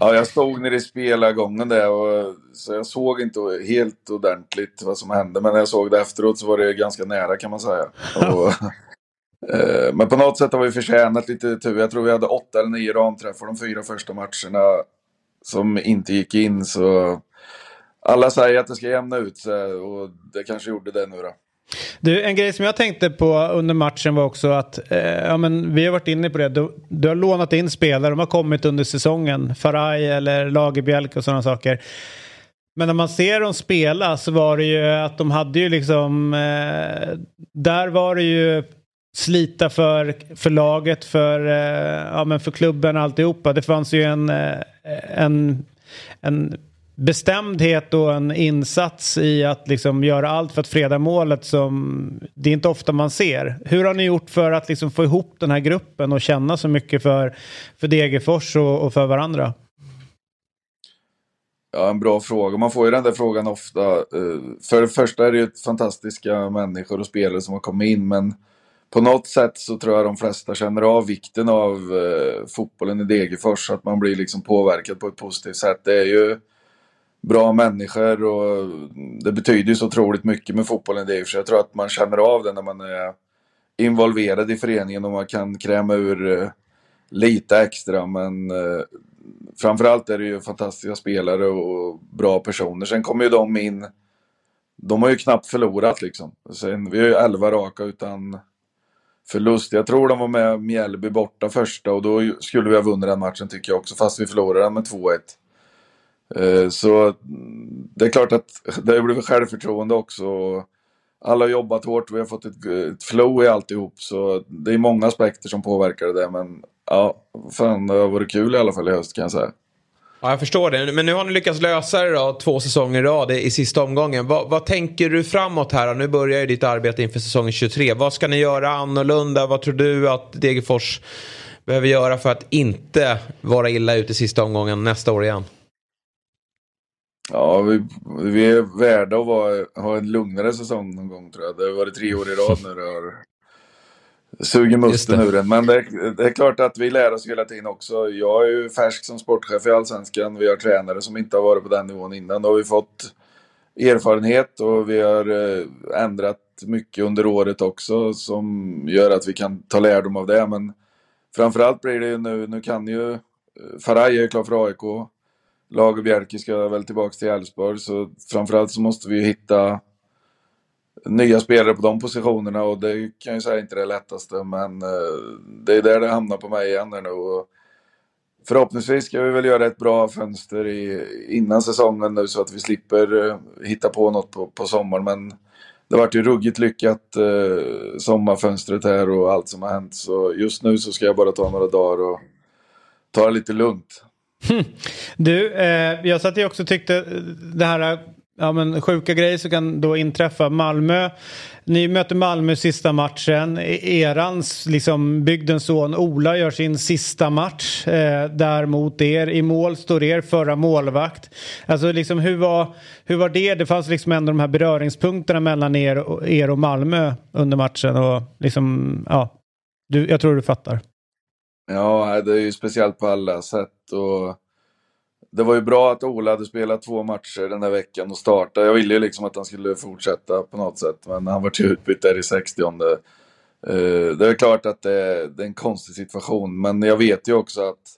Ja, jag stod nere i spelargången där och så jag såg inte helt ordentligt vad som hände. Men när jag såg det efteråt så var det ganska nära kan man säga. Och, Eh, men på något sätt har vi förtjänat lite tur. Jag tror vi hade åtta eller nio ramträffar de fyra första matcherna som inte gick in. Så alla säger att det ska jämna ut sig och det kanske gjorde det nu då. Du, en grej som jag tänkte på under matchen var också att eh, ja, men vi har varit inne på det. Du, du, har lånat in spelare, de har kommit under säsongen. Faraj eller Lagerbjälk och sådana saker. Men när man ser dem spela så var det ju att de hade ju liksom... Eh, där var det ju slita för, för laget, för, eh, ja, men för klubben alltihopa. Det fanns ju en, eh, en, en bestämdhet och en insats i att liksom göra allt för att freda målet som det är inte ofta man ser. Hur har ni gjort för att liksom få ihop den här gruppen och känna så mycket för, för Degerfors och, och för varandra? Ja, en bra fråga. Man får ju den där frågan ofta. Eh, för det första är det ju fantastiska människor och spelare som har kommit in, men på något sätt så tror jag de flesta känner av vikten av eh, fotbollen i Degerfors. Att man blir liksom påverkad på ett positivt sätt. Det är ju bra människor och det betyder ju så otroligt mycket med fotbollen i Degerfors. Jag tror att man känner av det när man är involverad i föreningen och man kan kräma ur eh, lite extra. Men eh, framförallt är det ju fantastiska spelare och bra personer. Sen kommer ju de in. De har ju knappt förlorat liksom. Sen, vi har ju 11 raka utan förlust. Jag tror de var med Mjällby borta första och då skulle vi ha vunnit den matchen tycker jag också. Fast vi förlorade den med 2-1. Eh, så mm, det är klart att det har blivit självförtroende också. Alla har jobbat hårt, vi har fått ett, ett flow i alltihop. Så det är många aspekter som påverkar det. där, Men ja, fan det har varit kul i alla fall i höst kan jag säga. Ja, jag förstår det. Men nu har ni lyckats lösa det då, två säsonger i rad i sista omgången. Vad, vad, tänker du framåt här? Nu börjar ju ditt arbete inför säsongen 23. Vad ska ni göra annorlunda? Vad tror du att Degerfors behöver göra för att inte vara illa ute i sista omgången nästa år igen? Ja, vi, vi är värda att vara, ha en lugnare säsong någon gång tror jag. Det har varit tre år i rad nu det har suger musten ur den. Men det, det, är klart att vi lär oss hela tiden också. Jag är ju färsk som sportchef i Allsvenskan. Vi har tränare som inte har varit på den nivån innan. Då har vi fått erfarenhet och vi har eh, ändrat mycket under året också som gör att vi kan ta lärdom av det. Men framförallt blir det ju nu, nu kan ju eh, Faraj är klar för AIK. Lager Bjerke ska väl tillbaka till Elfsborg så framförallt så måste vi hitta nya spelare på de positionerna och det kan jag säga inte det lättaste men eh, det är där det hamnar på mig igen nu. Och förhoppningsvis ska vi väl göra ett bra fönster i, innan säsongen nu så att vi slipper eh, hitta på något på, på sommaren men det vart ju ruggigt lyckat eh, sommarfönstret här och allt som har hänt så just nu så ska jag bara ta några dagar och ta det lite lugnt. Hm. Du, eh, jag satt ju också tyckte eh, det här ja, men sjuka grejer som kan då inträffa. Malmö, ni möter Malmö sista matchen. E- erans, liksom bygdens son Ola gör sin sista match eh, där mot er. I mål står er förra målvakt. Alltså liksom hur var, hur var det? Det fanns liksom ändå de här beröringspunkterna mellan er och, er och Malmö under matchen och liksom, ja, du, jag tror du fattar. Ja, det är ju speciellt på alla sätt och det var ju bra att Ola hade spelat två matcher den här veckan och starta. Jag ville ju liksom att han skulle fortsätta på något sätt, men han var ju utbytt där i 60 eh, Det är klart att det, det, är en konstig situation, men jag vet ju också att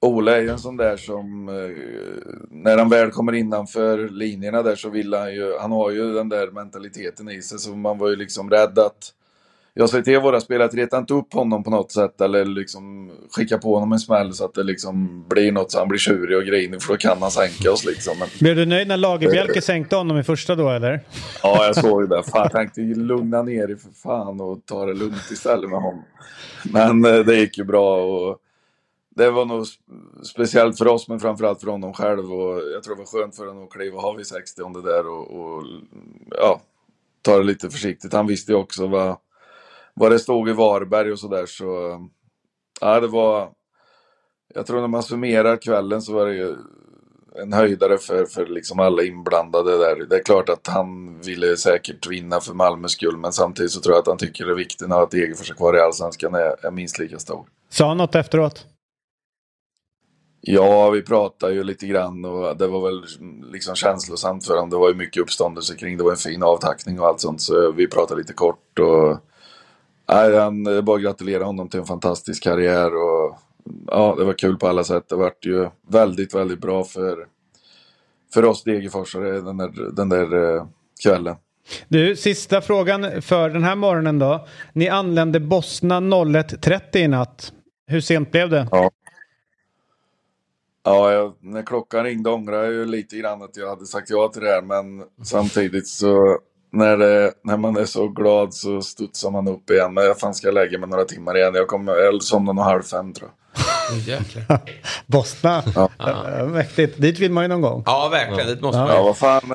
Ola är ju en sån där som, eh, när han väl kommer innanför linjerna där så vill han ju, han har ju den där mentaliteten i sig, så man var ju liksom rädd att jag säger till våra spelare att reta inte upp honom på något sätt eller liksom skicka på honom en smäll så att det liksom blir något så han blir tjurig och grinig för då kan han sänka oss liksom. Men... Blev du nöjd när Lagerbjälke sänkte honom i första då eller? Ja, jag såg det. Fan, jag tänkte lugna ner dig för fan och ta det lugnt istället med honom. Men eh, det gick ju bra och det var nog speciellt för oss men framförallt för honom själv och jag tror det var skönt för honom att kliva av i 60 det där och, och ja, ta det lite försiktigt. Han visste ju också vad vad det stod i Varberg och sådär så... Ja, det var... Jag tror när man summerar kvällen så var det ju en höjdare för, för liksom alla inblandade där. Det är klart att han ville säkert vinna för Malmös skull men samtidigt så tror jag att han tycker det är viktigt att Degerfors är kvar i Allsvenskan är, är minst lika stor. Sa han något efteråt? Ja, vi pratade ju lite grann och det var väl liksom känslosamt för honom. Det var ju mycket uppståndelse kring det var en fin avtackning och allt sånt så vi pratade lite kort och Nej, han, bara att gratulera honom till en fantastisk karriär och ja, det var kul på alla sätt. Det vart ju väldigt, väldigt bra för, för oss Degerforsare den där, den där eh, kvällen. Du, sista frågan för den här morgonen då. Ni anlände Bosna 01.30 i natt. Hur sent blev det? Ja. Ja, jag, när klockan ringde ångrade jag ju lite grann att jag hade sagt ja till det här men samtidigt så när, det, när man är så glad så studsar man upp igen. Men jag fan ska lägga mig några timmar igen. Jag kommer jag somnar nog halv fem tror jag. Bosna. Ja. ja. Mäktigt. Dit vill man ju någon gång. Ja, verkligen. Dit måste ja. man Ja, vad fan.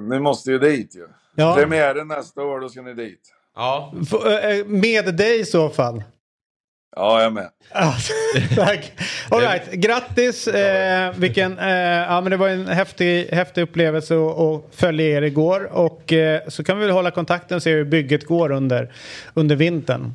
Ni måste ju dit ju. Ja. Premiären nästa år, då ska ni dit. Ja. Eh, med dig i så fall. Ja, jag med. Tack. All right. Grattis. Eh, vilken, eh, ja, men det var en häftig, häftig upplevelse att följa er igår. Och eh, så kan vi väl hålla kontakten och se hur bygget går under, under vintern.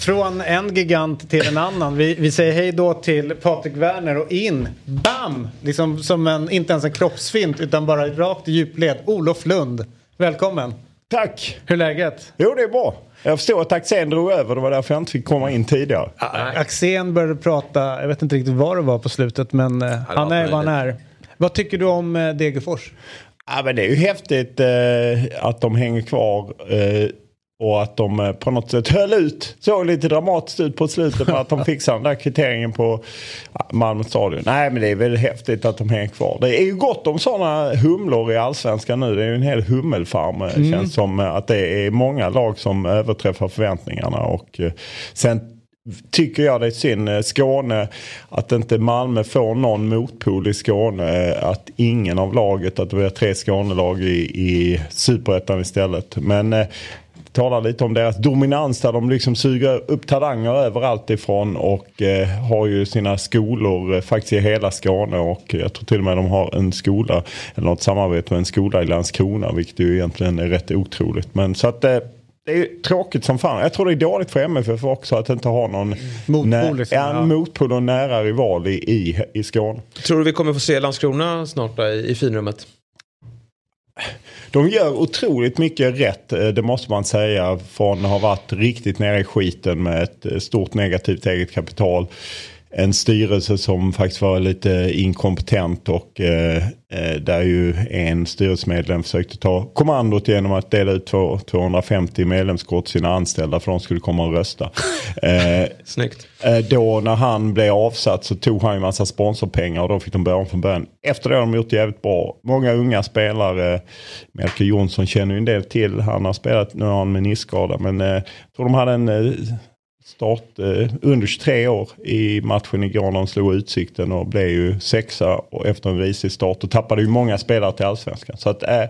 Från en gigant till en annan. Vi, vi säger hej då till Patrik Werner och in, bam! Liksom som en, inte ens en kroppsfint utan bara rakt i djupled. Olof Lund. Välkommen. Tack! Hur är läget? Jo, det är bra. Jag förstår att Axén drog över, det var därför jag inte fick komma in tidigare. Axén började prata, jag vet inte riktigt vad det var på slutet, men eh, han är vad han är. Vad tycker du om eh, Degerfors? Ja, men det är ju häftigt eh, att de hänger kvar. Eh, och att de eh, på något sätt höll ut. Såg lite dramatiskt ut på slutet med att de fixade den där kvitteringen på Malmö stadion. Nej men det är väl häftigt att de hänger kvar. Det är ju gott om sådana humlor i allsvenskan nu. Det är ju en hel hummelfarm. Mm. Känns som eh, att det är många lag som överträffar förväntningarna. Och eh, sen tycker jag det är synd, eh, Skåne, att inte Malmö får någon motpol i Skåne. Att ingen av laget, att vi har tre Skånelag i, i superettan istället. Men eh, talar lite om deras dominans där de liksom suger upp talanger överallt ifrån och eh, har ju sina skolor eh, faktiskt i hela Skåne och jag tror till och med de har en skola eller något samarbete med en skola i Landskrona vilket ju egentligen är rätt otroligt. Men så att eh, det är tråkigt som fan. Jag tror det är dåligt för MFF också att inte ha någon Motpol liksom, ja, ja. motpol och nära rival i, i, i Skåne. Tror du vi kommer få se Landskrona snart då, i, i finrummet? De gör otroligt mycket rätt, eh, det måste man säga. Från att ha varit riktigt nere i skiten med ett eh, stort negativt eget kapital. En styrelse som faktiskt var lite inkompetent och eh, eh, där ju en styrelsemedlem försökte ta kommandot genom att dela ut två- 250 medlemskort till sina anställda för de skulle komma och rösta. Eh, Snyggt. Eh, Då när han blev avsatt så tog han ju massa sponsorpengar och då fick de börja om från början. Efter det har de gjort det jävligt bra. Många unga spelare. Melker Jonsson känner ju en del till. Han har spelat, nu har han meniskskada. Men eh, tror de hade en eh, start eh, under 23 år i matchen igår när de slog Utsikten och blev ju sexa och efter en risig start och tappade ju många spelare till allsvenskan. Så att eh,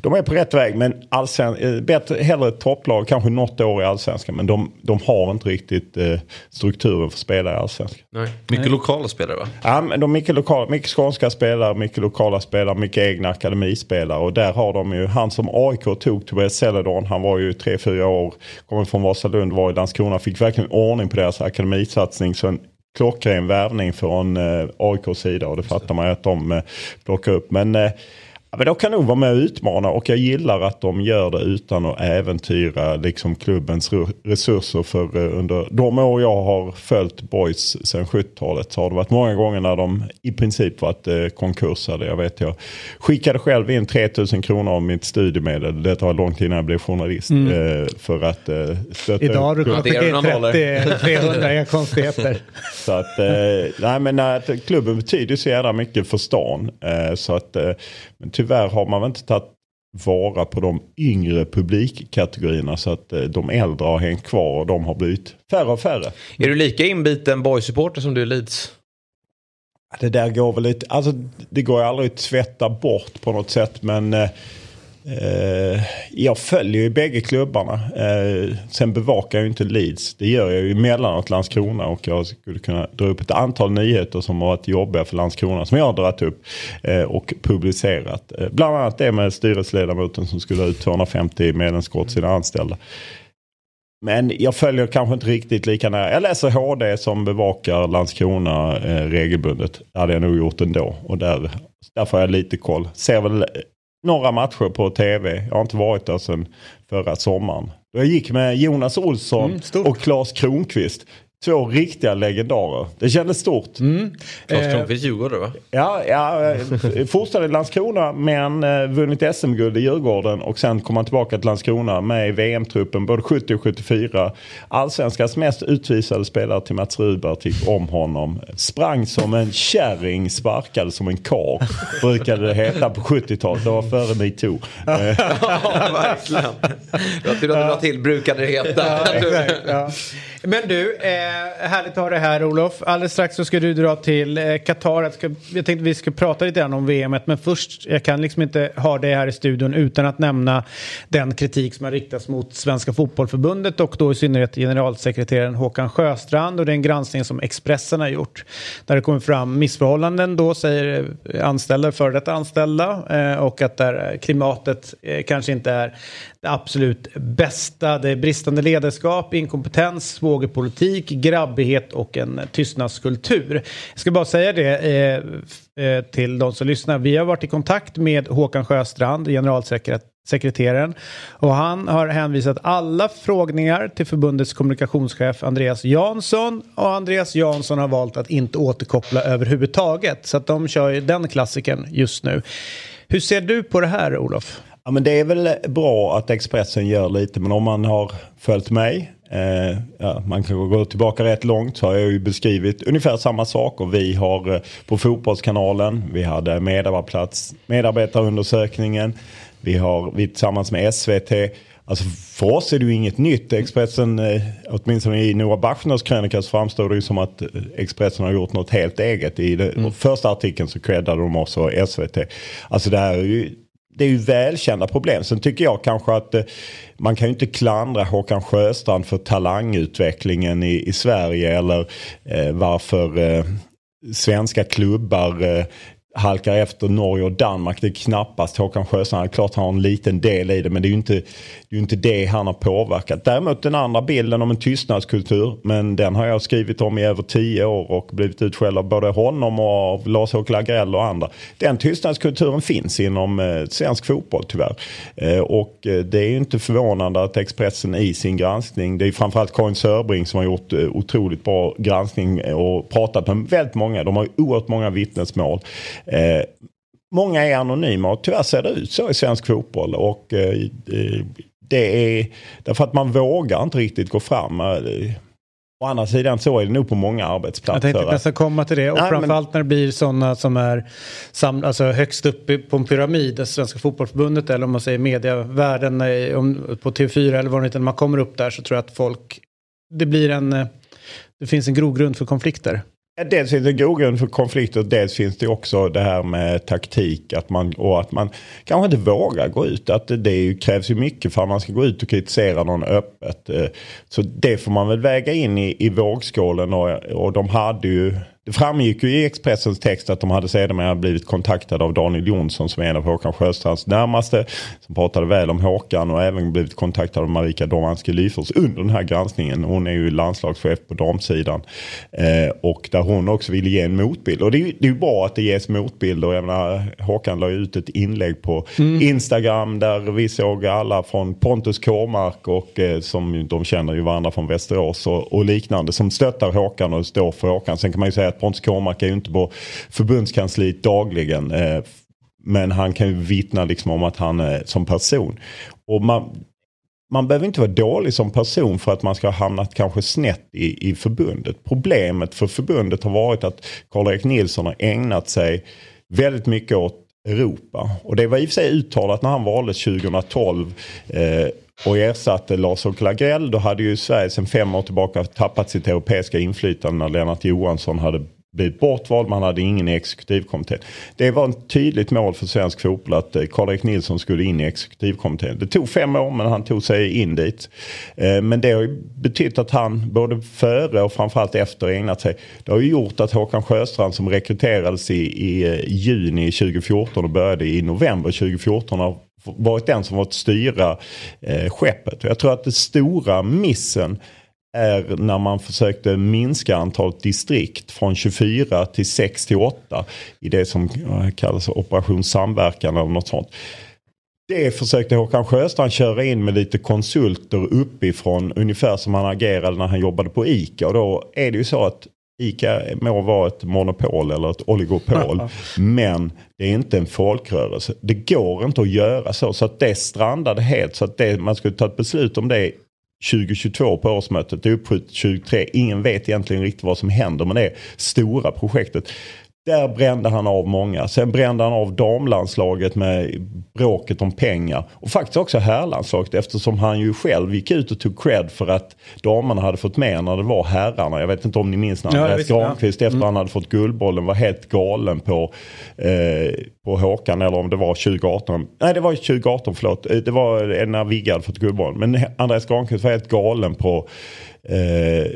de är på rätt väg men allsven, eh, bättre, hellre ett topplag, kanske något år i allsvenskan men de, de har inte riktigt eh, strukturen för att spela i allsvenskan. Nej. Mycket lokala spelare va? Ja, men de mycket, lokala, mycket skånska spelare, mycket lokala spelare, mycket egna akademispelare. Och där har de ju, han som AIK tog, Tobias Celedon, han var ju 3-4 år, kommer från Vasalund, var i Landskrona, fick verkligen ordning på deras akademisatsning. Så en klockren värvning från eh, AIKs sida och det fattar man ju att de eh, plockar upp. Men eh, Ja, men de kan nog vara med och utmana och jag gillar att de gör det utan att äventyra liksom klubbens re- resurser. För eh, under de år jag har följt Boys sedan 70-talet så har det varit många gånger när de i princip varit eh, konkursade. Jag vet jag skickade själv in 3000 kronor av mitt studiemedel. Detta var långt innan jag blev journalist. Eh, för att eh, stötta Idag har du kunnat skicka in 30-300, inga konstigheter. så att, eh, nej men att klubben betyder så jävla mycket för stan. Eh, så att, eh, men tyvärr har man väl inte tagit vara på de yngre publikkategorierna så att eh, de äldre har hängt kvar och de har blivit färre och färre. Är du lika inbiten boy-supporter som du är Leeds? Det där går väl lite, alltså det går ju aldrig att tvätta bort på något sätt men eh, jag följer ju bägge klubbarna. Eh, sen bevakar jag ju inte Leeds. Det gör jag ju emellanåt Landskrona och jag skulle kunna dra upp ett antal nyheter som har varit jobbiga för Landskrona som jag har dragit upp eh, och publicerat. Eh, bland annat det med styrelseledamoten som skulle ha ut 250 medlemskort till sina anställda. Men jag följer kanske inte riktigt lika nära. Jag läser HD som bevakar Landskrona eh, regelbundet. Det hade jag nog gjort ändå. Och där, där får jag lite koll. Ser väl några matcher på tv. Jag har inte varit där sedan förra sommaren. Jag gick med Jonas Olsson Mm, och Claes Kronqvist. Två riktiga legendarer. Det kändes stort. Klas Eh, Kronqvist Djurgårdare va? Ja, ja eh, fortsatte i Landskrona men eh, vunnit SM-guld i Djurgården och sen kom han tillbaka till Landskrona med i VM-truppen både 70 och 74. Allsvenskans mest utvisade spelare till Mats Rudberg tyckte om honom. Sprang som en kärring, sparkade som en kar brukade det heta på 70-talet. Det var före metoo. Eh, Ja, verkligen. Jag tycker att du la till brukade det heta. Ja, exakt, ja. Men du, eh, härligt att ha dig här Olof. Alldeles strax så ska du dra till eh, Qatar. Jag, ska, jag tänkte vi ska prata lite grann om VM, men först, jag kan liksom inte ha dig här i studion utan att nämna den kritik som har riktats mot Svenska Fotbollförbundet och då i synnerhet generalsekreteraren Håkan Sjöstrand och den granskning som Expressen har gjort. Där det kommer fram missförhållanden då, säger eh, anställda, före detta anställda eh, och att där eh, klimatet eh, kanske inte är det absolut bästa. Det är bristande ledarskap, inkompetens, svågerpolitik, grabbighet och en tystnadskultur. Jag ska bara säga det eh, eh till de som lyssnar. Vi har varit i kontakt med Håkan Sjöstrand, generalsekreteraren, sekreteraren. Och han har hänvisat alla frågningar till förbundets kommunikationschef Andreas Jansson. Och Andreas Jansson har valt att inte återkoppla överhuvudtaget. Så att de kör ju den klassiken just nu. Hur ser du på det här Olof? Ja, men det är väl bra att Expressen gör lite men om man har följt mig Eh, ja, man kan gå tillbaka rätt långt så har jag ju beskrivit ungefär samma saker. Vi har eh, på Fotbollskanalen, vi hade medarbetarplats, medarbetarundersökningen. Vi har vi tillsammans med SVT. Alltså för oss är det ju inget nytt. Expressen, eh, åtminstone i Noah Bachners krönika så framstår det ju som att Expressen har gjort något helt eget. I det, mm. första artikeln så creddade de oss och SVT. Alltså det här är ju det är ju välkända problem. Sen tycker jag kanske att eh, man kan ju inte klandra Håkan Sjöstrand för talangutvecklingen i, i Sverige eller eh, varför eh, svenska klubbar eh, halkar efter Norge och Danmark. Det är knappast Håkan Sjöstrand. Klart han har en liten del i det men det är ju inte det, är inte det han har påverkat. Däremot den andra bilden om en tystnadskultur. Men den har jag skrivit om i över tio år och blivit utskälld av både honom och av Lars-Åke Lagrell och andra. Den tystnadskulturen finns inom eh, svensk fotboll tyvärr. Eh, och eh, det är ju inte förvånande att Expressen i sin granskning, det är framförallt Karin Sörbring som har gjort eh, otroligt bra granskning och pratat med väldigt många. De har oerhört många vittnesmål. Eh, många är anonyma och tyvärr ser det ut så i svensk fotboll. Och eh, det är därför att man vågar inte riktigt gå fram. Eh, å andra sidan så är det nog på många arbetsplatser. Jag tänkte nästan komma till det. Och Nej, framförallt men... när det blir sådana som är sam, alltså högst upp på en pyramid, det Svenska fotbollsförbundet eller om man säger medievärlden på TV4 eller vad det är. När man kommer upp där så tror jag att folk, det blir en, det finns en grogrund för konflikter. Dels finns det grogrund för konflikter, dels finns det också det här med taktik att man, och att man kanske inte vågar gå ut. Att det, det krävs ju mycket för att man ska gå ut och kritisera någon öppet. Eh, så det får man väl väga in i, i vågskålen och, och de hade ju det framgick ju i Expressens text att de hade sedermera blivit kontaktade av Daniel Jonsson som är en av Håkan Sjöstrands närmaste. Som pratade väl om Håkan och även blivit kontaktade av Marika Domanski Lyfors under den här granskningen. Hon är ju landslagschef på damsidan. Eh, och där hon också ville ge en motbild. Och det är ju det är bra att det ges motbilder. Jag menar, Håkan la ut ett inlägg på mm. Instagram där vi såg alla från Pontus Kåmark och eh, som de känner ju varandra från Västerås och, och liknande som stöttar Håkan och står för Håkan. Sen kan man ju säga Pontus Kåmark är ju inte på förbundskansliet dagligen. Eh, men han kan ju vittna liksom om att han är som person. Och man, man behöver inte vara dålig som person för att man ska ha hamnat kanske snett i, i förbundet. Problemet för förbundet har varit att Karl-Erik Nilsson har ägnat sig väldigt mycket åt Europa. Och det var i och för sig uttalat när han valdes 2012 eh, och ersatte Lars-Åke Lagrell. Då hade ju Sverige sedan fem år tillbaka tappat sitt europeiska inflytande när Lennart Johansson hade blivit bortvald. Man hade ingen exekutivkommitté. Det var ett tydligt mål för svensk fotboll att eh, Karl-Erik Nilsson skulle in i exekutivkommittén. Det tog fem år men han tog sig in dit. Eh, men det har ju betytt att han både före och framförallt efter ägnat sig. Det har ju gjort att Håkan Sjöstrand som rekryterades i, i eh, juni 2014 och började i november 2014 har varit den som fått styra eh, skeppet. Jag tror att den stora missen är när man försökte minska antalet distrikt från 24 till 6 till 8 i det som eh, kallas Operation Samverkan eller något sånt. Det försökte Håkan Sjöstrand köra in med lite konsulter uppifrån ungefär som han agerade när han jobbade på ICA. Och då är det ju så att ICA må vara ett monopol eller ett oligopol. men det är inte en folkrörelse. Det går inte att göra så. Så att det strandade helt. Så att det, man skulle ta ett beslut om det 2022 på årsmötet. Det är uppskjutet 2023. Ingen vet egentligen riktigt vad som händer med det stora projektet. Där brände han av många. Sen brände han av damlandslaget med bråket om pengar. Och faktiskt också herrlandslaget eftersom han ju själv gick ut och tog cred för att damerna hade fått mer när det var herrarna. Jag vet inte om ni minns när ja, Andreas Granqvist ja. efter mm. han hade fått Guldbollen var helt galen på, eh, på Håkan. Eller om det var 2018. Nej det var 2018 förlåt. Eh, det var när Vigge hade fått Guldbollen. Men Andreas Granqvist var helt galen på eh,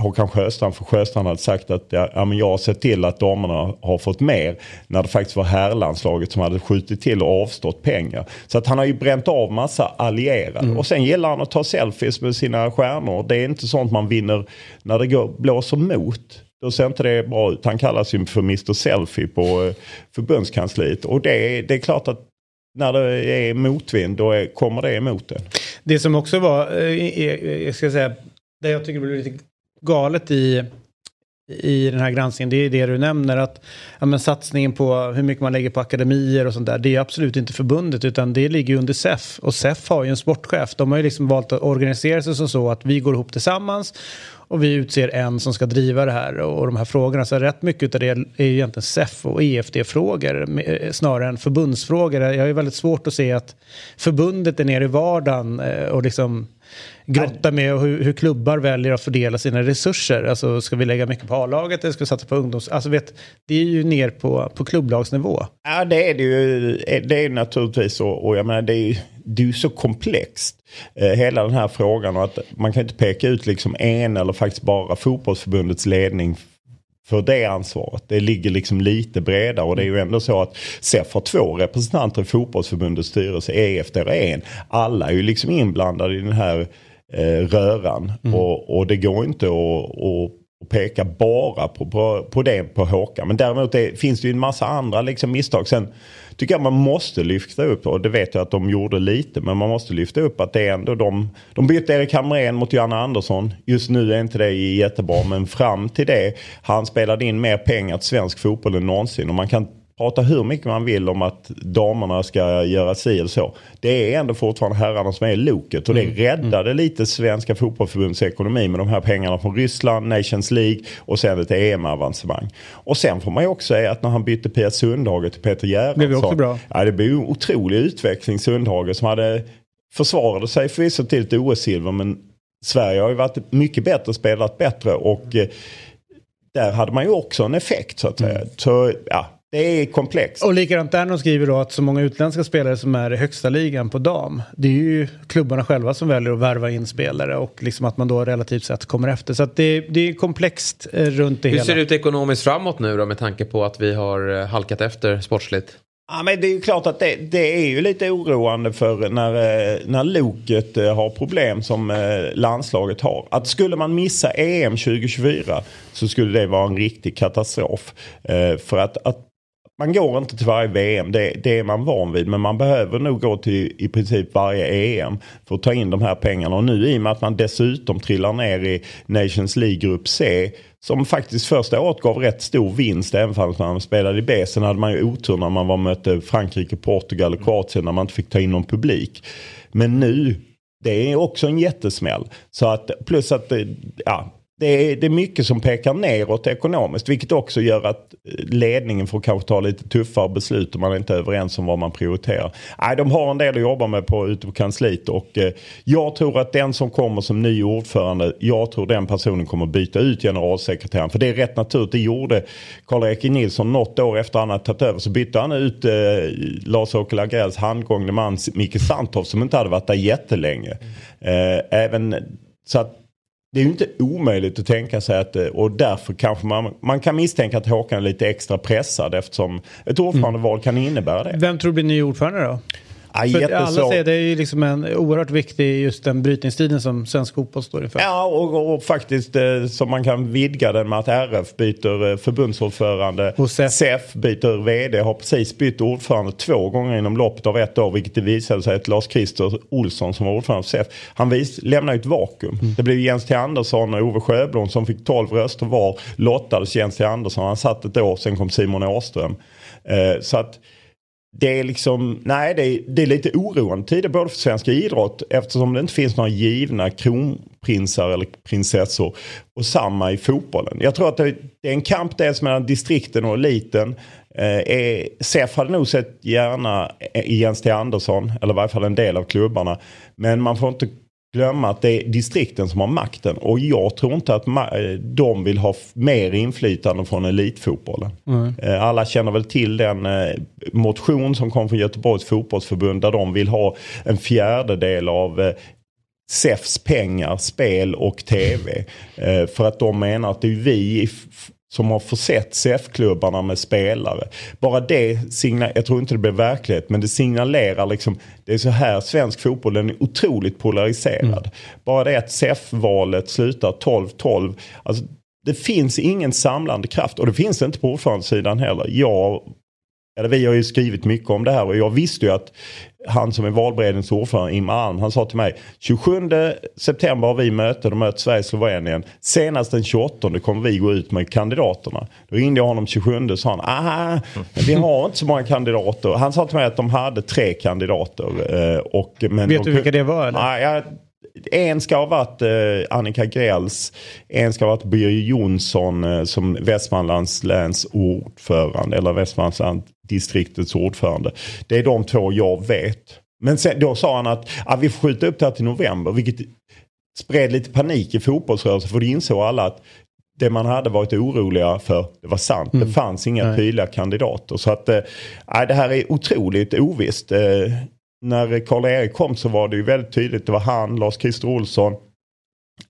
Håkan Sjöstrand för Sjöstrand hade sagt att ja, men jag har sett till att damerna har fått mer. När det faktiskt var herrlandslaget som hade skjutit till och avstått pengar. Så att han har ju bränt av massa allierade. Mm. Och sen gillar han att ta selfies med sina stjärnor. Det är inte sånt man vinner när det går, blåser mot. Då ser inte det bra ut. Han kallas ju för Mr Selfie på eh, förbundskansliet. Och det, det är klart att när det är motvind då är, kommer det emot det. Det som också var, eh, jag ska säga, det jag tycker blev lite galet i, i den här granskningen, det är det du nämner att ja, men satsningen på hur mycket man lägger på akademier och sånt där, det är absolut inte förbundet utan det ligger under SEF och SEF har ju en sportchef. De har ju liksom valt att organisera sig som så att vi går ihop tillsammans och vi utser en som ska driva det här och de här frågorna. Så rätt mycket av det är ju egentligen SEF och EFD-frågor eh, snarare än förbundsfrågor. Jag har ju väldigt svårt att se att förbundet är nere i vardagen eh, och liksom grotta med hur, hur klubbar väljer att fördela sina resurser. Alltså ska vi lägga mycket på A-laget eller ska vi satsa på ungdoms... Alltså vet, det är ju ner på, på klubblagsnivå. Ja det är det ju. Det är naturligtvis så. Och jag menar det är ju det är ju så komplext. Eh, hela den här frågan och att man kan inte peka ut liksom en eller faktiskt bara fotbollsförbundets ledning för det ansvaret. Det ligger liksom lite bredare och det är ju ändå så att SEF har två representanter i fotbollsförbundets styrelse, EFD har en. Alla är ju liksom inblandade i den här eh, röran mm. och, och, det går inte att, att peka bara på, på, på det på Håkan. Men däremot det, finns det ju en massa andra liksom misstag. Sen tycker jag man måste lyfta upp, och det vet jag att de gjorde lite, men man måste lyfta upp att det är ändå de... De bytte Erik Hamrén mot Janne Andersson. Just nu är inte det jättebra, men fram till det, han spelade in mer pengar till svensk fotboll än någonsin. Och man kan prata hur mycket man vill om att damerna ska göra si eller så. Det är ändå fortfarande herrarna som är loket och det mm. räddade mm. lite Svenska fotbollförbundets ekonomi med de här pengarna från Ryssland, Nations League och sen ett EM-avancemang. Och sen får man ju också säga att när han bytte Pia Sundhage till Peter Gerhardsson. Det blev också bra. Ja, det blev en otrolig utveckling. Sundhage som hade försvarade sig förvisso till ett OS-silver men Sverige har ju varit mycket bättre, spelat bättre och eh, där hade man ju också en effekt så att säga. Mm. Så ja, det är komplext. Och likadant där de skriver då att så många utländska spelare som är i högsta ligan på dam. Det är ju klubbarna själva som väljer att värva in spelare och liksom att man då relativt sett kommer efter. Så att det, det är komplext eh, runt det Hur hela. Hur ser det ut ekonomiskt framåt nu då med tanke på att vi har eh, halkat efter sportsligt? Ja, men det är ju klart att det, det, är ju lite oroande för när, eh, när Loket har problem som landslaget har. Att skulle man missa EM 2024 så skulle det vara en riktig katastrof. För att, att man går inte till varje VM, det, det, är man van vid. Men man behöver nog gå till i princip varje EM för att ta in de här pengarna. Och nu i och med att man dessutom trillar ner i Nations League-grupp C som faktiskt första året gav rätt stor vinst även om man spelade i B. Sen hade man ju otur när man var mötte Frankrike, Portugal och Kroatien när man inte fick ta in någon publik. Men nu, det är också en jättesmäll. Så att, plus att eh, ja, det är, det är mycket som pekar neråt ekonomiskt vilket också gör att eh, ledningen får kanske ta lite tuffare beslut om man inte är överens om vad man prioriterar. Nej, de har en del att jobba med på, ute på kansliet och eh, jag tror att den som kommer som ny ordförande, jag tror den personen kommer byta ut generalsekreteraren. För det är rätt naturligt, det gjorde Karl-Erik Nilsson något år efter han hade tagit över så bytte han ut eh, Lars-Åke Lagrells handgångne man Micke Santoff som inte hade varit där jättelänge. Eh, även så att det är ju inte omöjligt att tänka sig att, eh, och därför kanske man, man kan misstänka att Håkan är lite extra pressad eftersom ett ordförandeval mm. kan innebära det. Vem tror du blir ny ordförande då? Ja, För alla säger det är ju liksom en oerhört viktig just den brytningstiden som svensk fotboll står inför. Ja och, och faktiskt eh, så man kan vidga den med att RF byter eh, förbundsordförande. Och SEF. SEF byter vd, har precis bytt ordförande två gånger inom loppet av ett år. Vilket det visade sig att Lars-Christer Olsson som var ordförande för SEF. Han vis, lämnade ett vakuum. Mm. Det blev Jens T Andersson och Ove Sjöblom som fick 12 röster var. Lottades Jens T Andersson. Han satt ett år, sen kom Simon Åström. Eh, så att det är liksom, nej det är, det är lite oroande tider både för svensk idrott eftersom det inte finns några givna kronprinsar eller prinsessor. Och samma i fotbollen. Jag tror att det, det är en kamp dels mellan distrikten och eliten. Eh, SEF hade nog sett gärna eh, Jens T Andersson, eller i varje fall en del av klubbarna. Men man får inte glömma att det är distrikten som har makten. Och jag tror inte att de vill ha mer inflytande från elitfotbollen. Mm. Alla känner väl till den eh, motion som kom från Göteborgs fotbollsförbund där de vill ha en fjärdedel av eh, SEFs pengar, spel och tv. För att de menar att det är vi som har försett CF-klubbarna med spelare. Bara det, signal, jag tror inte det blir verklighet, men det signalerar liksom, det är så här svensk fotboll, den är otroligt polariserad. Mm. Bara det att CF-valet slutar 12-12, alltså det finns ingen samlande kraft och det finns det inte på ordförandesidan heller. Jag eller vi har ju skrivit mycket om det här och jag visste ju att han som är valberedningens ordförande, Imran, han sa till mig 27 september har vi möte, de möter Sverige och Slovenien. Senast den 28 kommer vi gå ut med kandidaterna. Då ringde jag honom 27 och sa han, aha, vi har inte så många kandidater. Han sa till mig att de hade tre kandidater. eh, Och, men Vet de, du vilka det var eller? Nej, jag, en ska ha varit eh, Annika Grells, en ska ha varit Birger Jonsson eh, som Västmanlands läns ordförande eller Västmanlands distriktets ordförande. Det är de två jag vet. Men sen, då sa han att ah, vi får skjuta upp det här till november vilket spred lite panik i fotbollsrörelsen för det insåg alla att det man hade varit oroliga för, det var sant. Det fanns inga Nej. tydliga kandidater. Så att, nej, det här är otroligt ovisst. Eh, när Karl-Erik kom så var det ju väldigt tydligt. Det var han, Lars-Christer Olsson,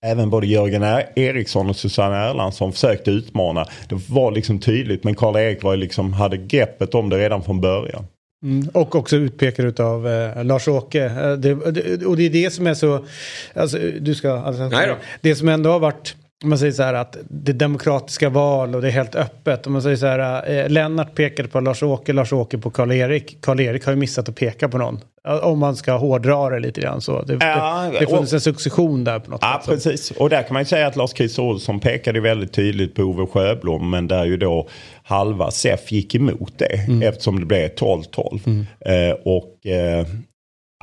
även både Jörgen Er- Eriksson och Susanne Erlandsson försökte utmana. Det var liksom tydligt men Karl-Erik var liksom, hade greppet om det redan från början. Mm, och också utpekad utav eh, Lars-Åke. Eh, och det är det som är så... Alltså, du ska... Alltså, Nej då. Det som ändå har varit... Om man säger så här att det är demokratiska val och det är helt öppet. Om man säger så här, eh, Lennart pekade på Lars-Åke, Lars-Åke på Karl-Erik. Karl-Erik har ju missat att peka på någon. Ja, Om man ska hårdra det lite grann så. Det, Ja, det, det funnits en succession där på något Ja, sätt. så. precis. Och där kan man ju säga att Lars-Christer Olsson pekade väldigt tydligt på Ove Sjöblom. Men där ju då halva SEF gick emot det. Eftersom det blev 12-12. Eh, och eh,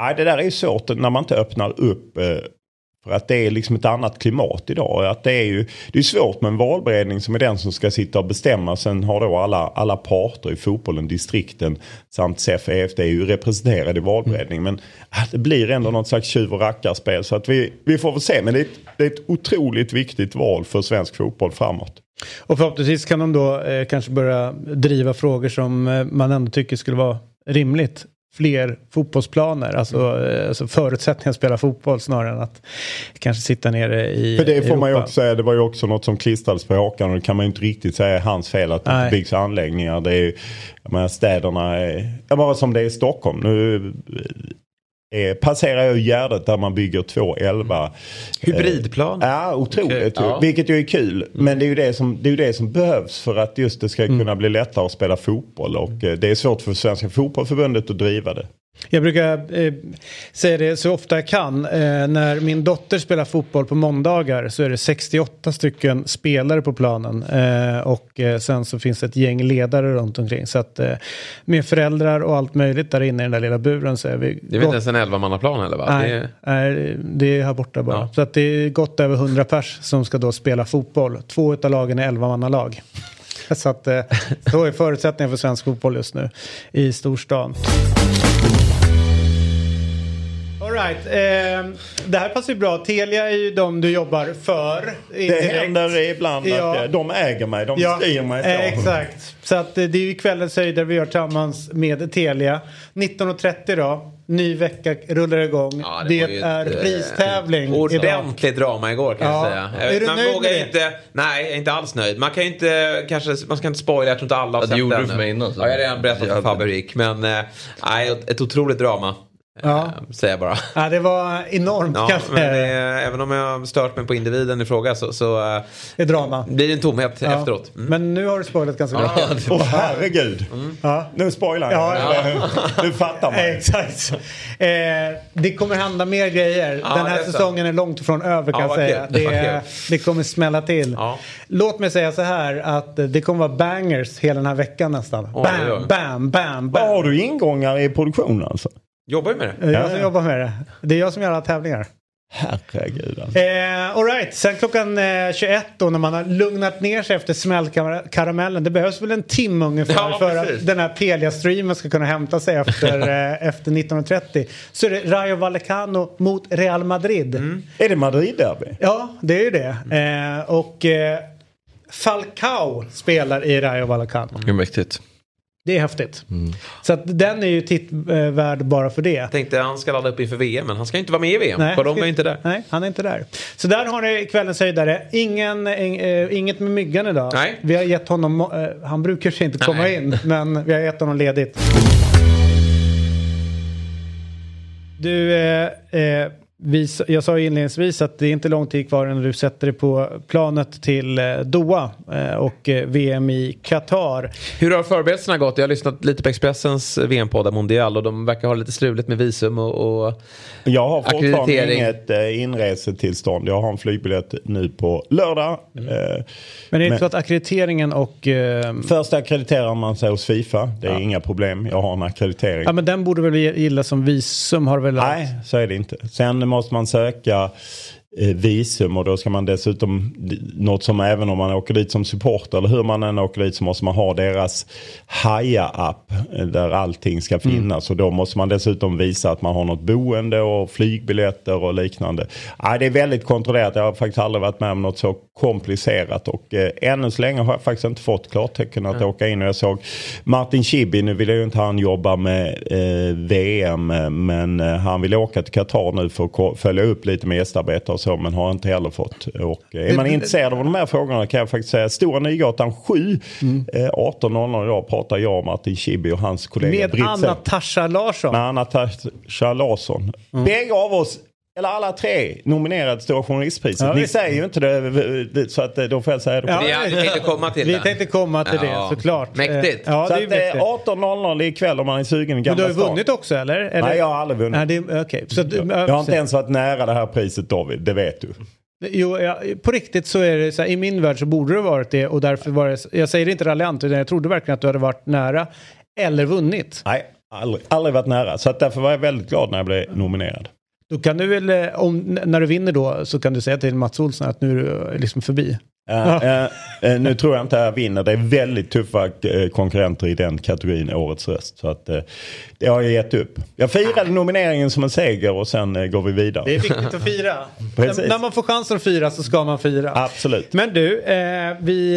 nej, det där är ju svårt när man inte öppnar upp. Eh, för att det är liksom ett annat klimat idag. Att det är ju det är svårt med en valberedning som är den som ska sitta och bestämma. Sen har då alla, alla parter i fotbollen, distrikten samt och EFD är ju representerade i valberedningen. Men ah, det blir ändå något slags tjuv och rackarspel. Så att vi, vi får väl se. Men det är, ett, det är ett otroligt viktigt val för svensk fotboll framåt. Och förhoppningsvis kan de då eh, kanske börja driva frågor som eh, man ändå tycker skulle vara rimligt. Fler fotbollsplaner, alltså, eh, alltså förutsättningar att spela fotboll snarare än att kanske sitta nere i För det får man ju Europa. också säga, det var ju också något som klistrades på Håkan och det kan man ju inte riktigt säga är hans fel att det Nej. inte byggs anläggningar. Det är ju, jag menar städerna, är, ja, bara som det är i Stockholm. Nu eh, passerar jag Gärdet där man bygger två elva. Hybridplan. Ja, otroligt. Ju. ja. Vilket ju är kul. Men det är ju det, som, det är det som behövs för att just det ska kunna bli lättare att spela fotboll. Och eh, det är svårt för Svenska Fotbollförbundet att driva det. Jag brukar eh, säga det så ofta jag kan. Eh, när min dotter spelar fotboll på måndagar så är det 68 stycken spelare på planen. Eh, och eh, sen så finns det ett gäng ledare runt omkring. Så att eh, med föräldrar och allt möjligt där inne i den där lilla buren så är vi Det är väl inte ens en elvamannaplan eller va? Nej, Det är... nej, det är här borta bara. Ja. Så att det är gott över 100 pers som ska då spela fotboll. Två av lagen är 11-mannalag. Så att eh, så är förutsättningen för svensk fotboll just nu i storstan. Right. Eh, det här passar ju bra. Telia är ju de du jobbar för. Det händer ibland Ja. att eh, de äger mig, de Ja, styr mig. eh, exakt. Så att eh, det är ju kvällens höjder vi gör tillsammans med Telia. 19.30 då. Ny vecka rullar igång. Ja, det ju är ett, eh, pristävling. Ordentligt drama igår kan Ja. jag säga. Är du man nöjd vågar med det? inte, nej jag är inte alls nöjd. Man kan ju inte, kanske, man ska inte spoila, jag tror inte alla har Ja, det sett gjorde den du för mig innan, så. Ja, jag har redan berättat för Rick. Men nej, ett otroligt drama. Ja. Eh, säger jag bara. Ja, det var enormt Ja, kanske. men det, är- även om jag stört mig på individen i fråga så, så eh, Det är drama. blir det en tomhet Ja. efteråt. Mm. Men nu har du spoilat ganska bra. Ja, Åh herregud. Ja. Nu spoilar jag. Ja, Du fattar mig. Exakt. Eh, det kommer hända mer grejer. Ja, Den här det säsongen är långt ifrån över kan Ja, jag säga. Det, kul. det kommer smälla till. Ja. Låt mig säga så här att det kommer vara bangers hela den här veckan nästan. Oj, bam, bam, bam, Vad har bam. du ingångar i produktionen alltså? Jobbar ju med det. Det är jag Ja, som jobbar med det. Det är jag som gör alla tävlingar. Herregud alltså. Eh, all right. Sen klockan eh, 21 då när man har lugnat ner sig efter smällkaramellen. Det behövs väl en timme ungefär Ja, för precis. att den här Pelia-streamen ska kunna hämta sig efter, eh, efter 19.30. Så är det Rayo Vallecano mot Real Madrid. Mm. Är det Madrid-derby? Ja, det är ju det. Eh, och eh, Falcao spelar i Rayo Vallecano. Hur mäktigt. Det är häftigt. Så att den är ju tittvärd bara för det. Jag tänkte han ska ladda upp inför VM men han ska inte vara med i VM. Nej, för de är inte där. Nej, han är inte där. Så där har ni kvällens höjdare. Ingen, eh, inget med myggan idag. Nej. Vi har gett honom, eh, han brukar sig inte komma Nej. in, men vi har gett honom ledigt. Du, eh, eh, vi, jag sa inledningsvis att det är inte lång tid kvar innan du sätter dig på planet till eh, Doha eh, och eh, VM i Qatar. Hur har förberedelserna gått? Jag har lyssnat lite på Expressens VM-podd Mondial och de verkar ha lite struligt med visum och, och Jag har fortfarande Akkreditering. inget inresetillstånd. Jag har en flygbiljett nu på lördag. Mm. Men det är inte Men- så att akkrediteringen och... Eh, först akkrediterar man sig hos Fifa. Det är inga problem. Jag har en akkreditering. ja, men den borde väl gilla som visum har väl... Nej, så är det inte. Sen måste man söka visum och då ska man dessutom, något som även om man åker dit som supporter eller hur man än åker dit så måste man ha deras Haja-app eh, där allting ska finnas. Och då måste man dessutom visa att man har något boende och flygbiljetter och liknande. Nej, det är väldigt kontrollerat. Jag har faktiskt aldrig varit med om något så komplicerat. Och eh, ännu så länge har jag faktiskt inte fått klartecken att åka in. Och jag såg Martin Schibbye, nu vill jag ju inte han jobba med eh, VM eh, men eh, han vill åka till Qatar nu för att följa upp lite med gästarbetare så men har inte heller fått. Och, eh, är man intresserad av de här frågorna kan jag faktiskt säga Stora Nygatan 7 eh, 18.00 idag pratar jag och Martin Schibbye och hans kollega Med Britt Anna Tasha Larsson. med Anna-Tasha Larsson. Bägge av oss, eller alla tre, nominerade till Stora Journalistpriset. Ja, Ni visst. säger ju inte det, så att eh, då får jag säga det. Ja, Vi hade tänkt komma till Vi det. tänkte komma till Ja. det såklart. Mäktigt. Eh, Ja, så det är att det är mäktigt. 18.00 ikväll om man är sugen i Men Gamla du har ju vunnit också eller? eller? Nej, jag har aldrig vunnit. Nej, det okej. Så, du- Jag har inte ens varit nära det här priset David, det vet du. Jo, ja, på riktigt så är det så här, i min värld så borde det varit det och därför var det, jag säger det inte raljant utan jag trodde verkligen att du hade varit nära eller vunnit. Nej, aldrig, aldrig varit nära. Så att därför var jag väldigt glad när jag blev nominerad. Då kan du väl, eh, om, när du vinner då så kan du säga till Mats Olsson att nu är du eh, liksom förbi. Eh, eh, nu tror jag inte jag vinner. Det är väldigt tuffa eh, konkurrenter i den kategorin, Årets röst. Så att, eh, det har jag gett upp. Jag firade nomineringen som en seger och sen går vi vidare. Det är viktigt att fira. Precis. när, man får chansen att fira så ska man fira. Absolut. Men du, vi,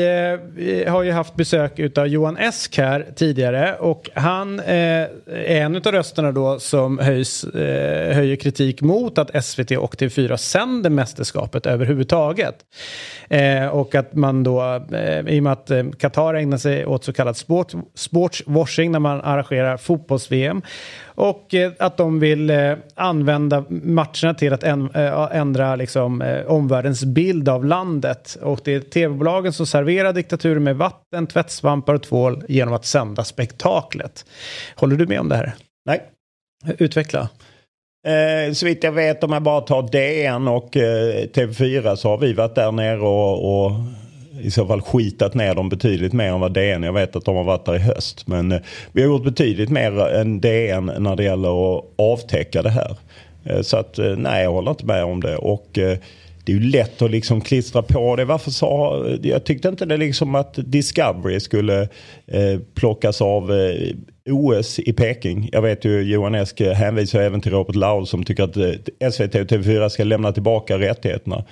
vi har ju haft besök av Johan Esk här tidigare och han är en av rösterna då som höjs, höjer kritik mot att SVT och TV4 sänder mästerskapet överhuvudtaget. Och att man då, eh, i och med att eh, Qatar ägnar sig åt så kallad sport, sportswashing när man arrangerar fotbolls-VM och eh, att de vill använda matcherna till att ändra liksom, omvärldens bild av landet. Och det är tv-bolagen som serverar diktaturen med vatten, tvättsvampar och tvål genom att sända spektaklet. Håller du med om det här? Nej. Utveckla. Eh, så vitt jag vet om jag bara tar DN och eh, TV4 så har vi varit där nere och, och i så fall skitat ner dem betydligt mer än vad DN. Jag vet att de har varit där i höst. Men eh, vi har gjort betydligt mer än DN när det gäller att avtäcka det här. Eh, så att eh, nej, jag håller inte med om det. Och eh, det är ju lätt att liksom klistra på det. Varför sa, jag tyckte inte det liksom att Discovery skulle eh, plockas av eh, OS i Peking. Jag vet ju Johan Esk hänvisar även till Robert Laul som tycker att eh, SVT och TV4 ska lämna tillbaka rättigheterna.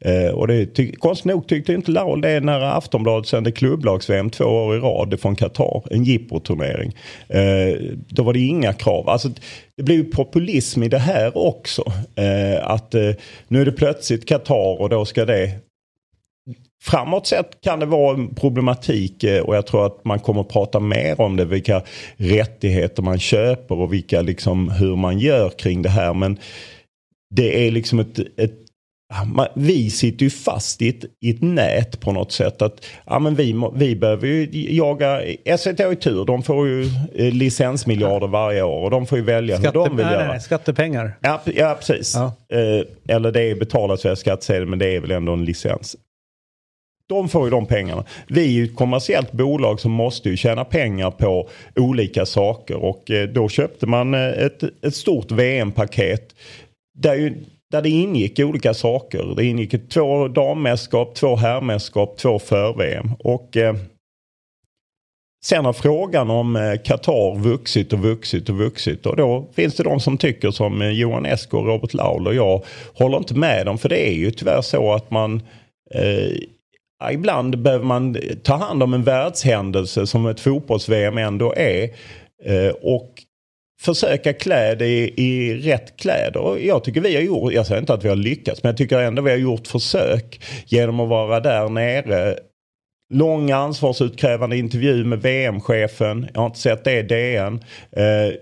Eh, och det ty- konstigt nog tyckte inte Laul det när Aftonbladet sände klubblags-VM två år i rad från Qatar. En jippoturnering. Eh, då var det inga krav. Alltså, det blir ju populism i det här också. Eh, att eh, nu är det plötsligt Qatar och då ska det Framåt sett kan det vara en problematik eh, och jag tror att man kommer att prata mer om det. Vilka rättigheter man köper och vilka, liksom, hur man gör kring det här. Men det är liksom ett, ett vi sitter ju fast i ett, i ett nät på något sätt. Att, ja, men vi, vi behöver ju jaga, SVT har ju tur, de får ju eh, licensmiljarder varje år och de får ju välja hur de vill nej, göra. nej, skattepengar. Ja, ja precis. Ja. Eh, eller det är betalat via skattsedeln men det är väl ändå en licens. De får ju de pengarna. Vi är ju ett kommersiellt bolag som måste ju tjäna pengar på olika saker och eh, då köpte man eh, ett, ett stort VM-paket där, ju, där det ingick olika saker. Det ingick två dammästerskap, två herrmästerskap, två för-VM. Och eh, Sen har frågan om eh, Qatar vuxit och vuxit och vuxit och då finns det de som tycker som eh, Johan Esk och Robert Laul och jag håller inte med dem för det är ju tyvärr så att man eh, ibland behöver man ta hand om en världshändelse som ett fotbolls-VM ändå är eh, och försöka klä det i, i rätt kläder. Och Jag tycker vi har gjort, jag säger inte att vi har lyckats men jag tycker ändå vi har gjort försök genom att vara där nere Lång ansvarsutkrävande intervju med VM-chefen. Jag har inte sett det i DN. Eh,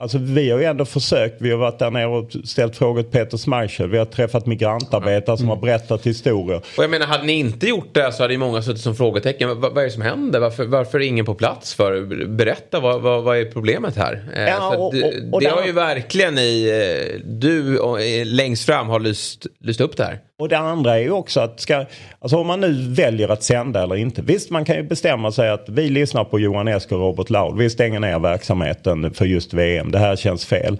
Alltså vi har ju ändå försökt. Vi har varit där nere och ställt frågor till Peter Schmeichel. Vi har träffat migrantarbetare som har berättat historier. Och jag menar, hade ni inte gjort det så hade ju många suttit som frågetecken. Vad, vad är det som händer? Varför, varför är ingen på plats för? Berätta, vad, vad, vad är problemet här? Eh, Ja, och- det och- och det där- har ju verkligen i, eh, du eh, längst fram har lyst, lyst upp det här. Och det andra är ju också att ska, alltså om man nu väljer att sända eller inte. Visst man kan ju bestämma sig att vi lyssnar på Johan Esk och Robert Laul. Vi stänger ner verksamheten för just VM. Det här känns fel.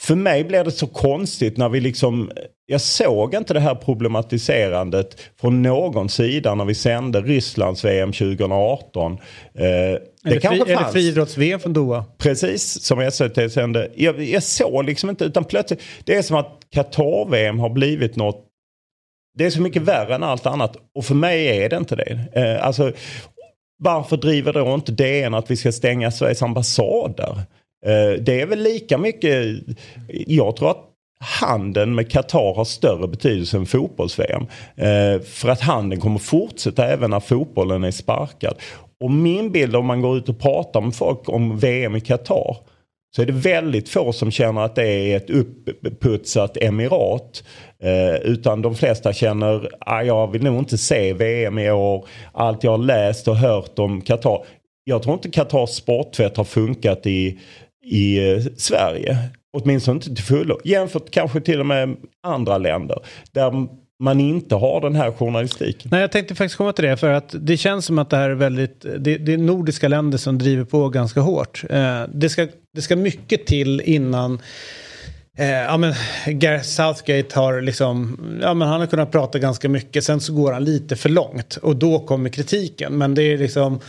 För mig blev det så konstigt när vi liksom, jag såg inte det här problematiserandet från någon sida när vi sände Rysslands VM 2018. Eh, det Eller, fri, kanske eller fanns. friidrotts-VM från Doha. Precis som SVT sände. Jag, jag såg liksom inte utan plötsligt. Det är som att Qatar-VM har blivit något. Det är så mycket värre än allt annat. Och för mig är det inte det. Eh, alltså, varför driver då inte DN att vi ska stänga Sveriges ambassader? Eh, det är väl lika mycket. Jag tror att handeln med Qatar har större betydelse än fotbolls-VM. Eh, för att handeln kommer fortsätta även när fotbollen är sparkad. Och min bild om man går ut och pratar med folk om VM i Qatar så är det väldigt få som känner att det är ett uppputsat emirat. Eh, utan de flesta känner att jag vill nog inte se VM i år. Allt jag har läst och hört om Qatar. Jag tror inte Qatars sporttvätt har funkat i, i eh, Sverige. Åtminstone inte till fullo. Jämfört kanske till och med andra länder. Där man inte har den här journalistiken. Nej, jag tänkte faktiskt komma till det för att det känns som att det här är väldigt, det, det är nordiska länder som driver på ganska hårt. Eh, det, ska, det ska mycket till innan Eh, ja men Gareth Southgate har liksom, ja men han har kunnat prata ganska mycket, sen så går han lite för långt och då kommer kritiken. Men det är liksom,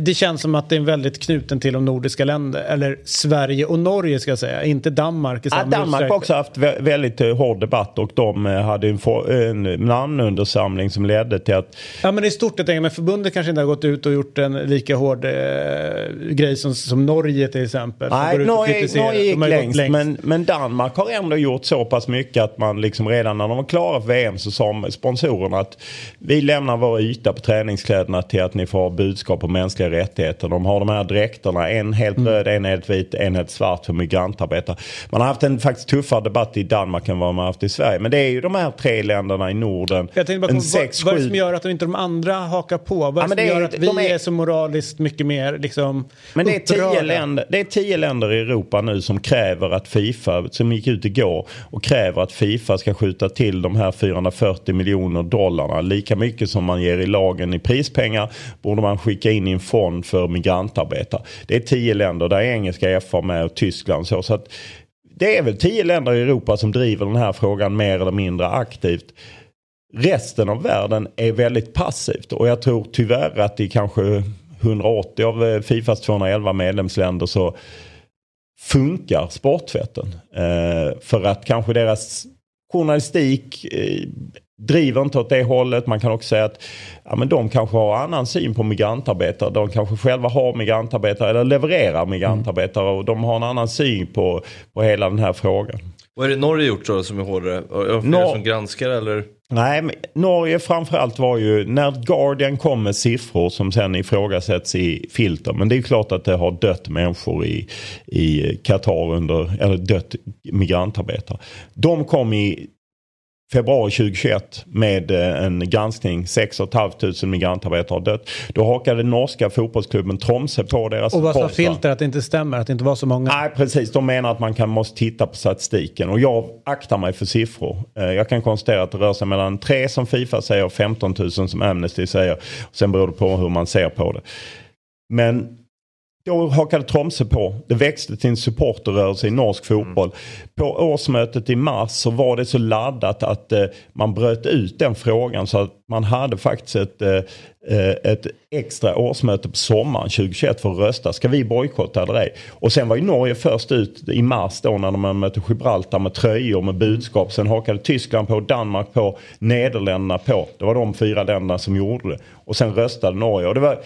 det känns som att det är väldigt knuten till de nordiska länder, eller Sverige och Norge ska jag säga, inte Danmark i Ja, Danmark har också haft vä- väldigt eh, hård debatt och de eh, hade en, få- en namnundersamling som ledde till att Ja men i stort jag tänker, men förbundet kanske inte har gått ut och gjort en lika hård eh, grej som, som Norge till exempel. Nej, Norge. Norge gick gått längst, Men, men Danmark har ändå gjort så pass mycket att man liksom redan när de var klara för VM så sa sponsorerna att vi lämnar vår yta på träningskläderna till att ni får budskap om mänskliga rättigheter. De har de här dräkterna, en helt Mm. röd, en helt vit, en helt svart för migrantarbetare. Man har haft en faktiskt tuffare debatt i Danmark än vad man har haft i Sverige. Men det är ju de här tre länderna i Norden. Jag tänkte bara, en vad, sex, vad är det som gör att inte de andra hakar på? Vad är Ja, det men som gör att vi de är- är... så moraliskt mycket mer liksom Men det är, tio länder, det är tio länder i Europa nu som kräver att Fifa, som gick ut igår och kräver att Fifa ska skjuta till de här 440 miljoner dollarna. Lika mycket som man ger i lagen i prispengar borde man skicka in i en fond för migrantarbetare. Det är tio länder, där är engelska FA med och Tyskland så. så att det är väl tio länder i Europa som driver den här frågan mer eller mindre aktivt. Resten av världen är väldigt passivt och jag tror tyvärr att i kanske 180 av eh, Fifas 211 medlemsländer så funkar sporttvätten. Eh, för att kanske deras journalistik eh, driver inte åt det hållet. Man kan också säga att ja, men de kanske har annan syn på migrantarbetare. De kanske själva har migrantarbetare eller levererar migrantarbetare och de har en annan syn på, på hela den här frågan. Vad är det Norge gjort då som är hårdare? Är det Nor- som granskar eller? Nej, men Norge framförallt var ju när Guardian kom med siffror som sen ifrågasätts i filter. Men det är klart att det har dött människor i, i Qatar under, eller dött migrantarbetare. De kom i februari 2021 med eh, en granskning. 6 500 migrantarbetare har dött. Då hakade norska fotbollsklubben Tromsö på deras Och vad sa. Filter att det inte stämmer, att det inte var så många? Nej precis, de menar att man kan, måste titta på statistiken och jag aktar mig för siffror. Eh, Jag kan konstatera att det rör sig mellan 3 som Fifa säger och 15 000 som Amnesty säger. Sen beror det på hur man ser på det. Men då hakade Tromsö på. Det växte till en supporterrörelse i norsk fotboll. På årsmötet i mars så var det så laddat att eh, man bröt ut den frågan så att man hade faktiskt ett, eh, ett extra årsmöte på sommaren 2021 för att rösta. Ska vi bojkotta eller ej? Och sen var ju Norge först ut i mars då när de mötte Gibraltar med tröjor med budskap. Sen hakade Tyskland på, Danmark på, Nederländerna på. Det var de fyra länderna som gjorde det. Och sen röstade Norge. Och det var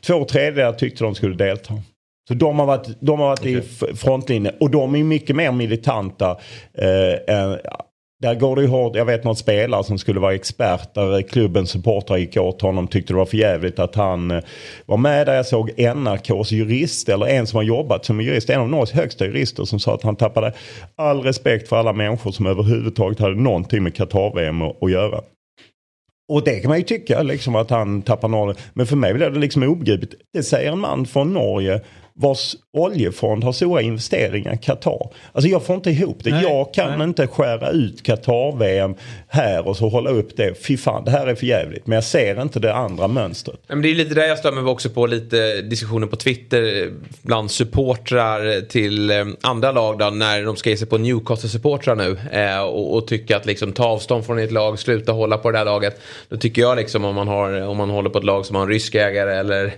två tredjedelar tyckte de skulle delta. Så de har varit, de har varit i f- frontlinjen och de är mycket mer militanta. Eh, än, där går det ju hårt. Jag vet någon spelare som skulle vara expert där klubbens supportrar gick åt honom. Tyckte det var för jävligt att han eh, var med där. Jag såg NRKs jurist eller en som har jobbat som jurist. En av Norges högsta jurister som sa att han tappade all respekt för alla människor som överhuvudtaget hade någonting med Qatar-VM att, göra. Och det kan man ju tycka liksom att han tappar Norge. Men för mig blir det liksom obegripligt. Det säger en man från Norge vars oljefond har stora investeringar i Qatar. Alltså jag får inte ihop det. Nej, jag kan nej. inte skära ut Qatar-VM här och så hålla upp det. Fy fan, det här är för jävligt. Men jag ser inte det andra mönstret. Men det är lite där jag stör mig också på lite diskussioner på Twitter eh, bland supportrar till eh, andra lag då, när de ska ge sig på Newcastle-supportrar nu eh, och, och tycka att liksom ta avstånd från ett lag, sluta hålla på det här laget. Då tycker jag liksom om man, har, om man håller på ett lag som har en rysk ägare eller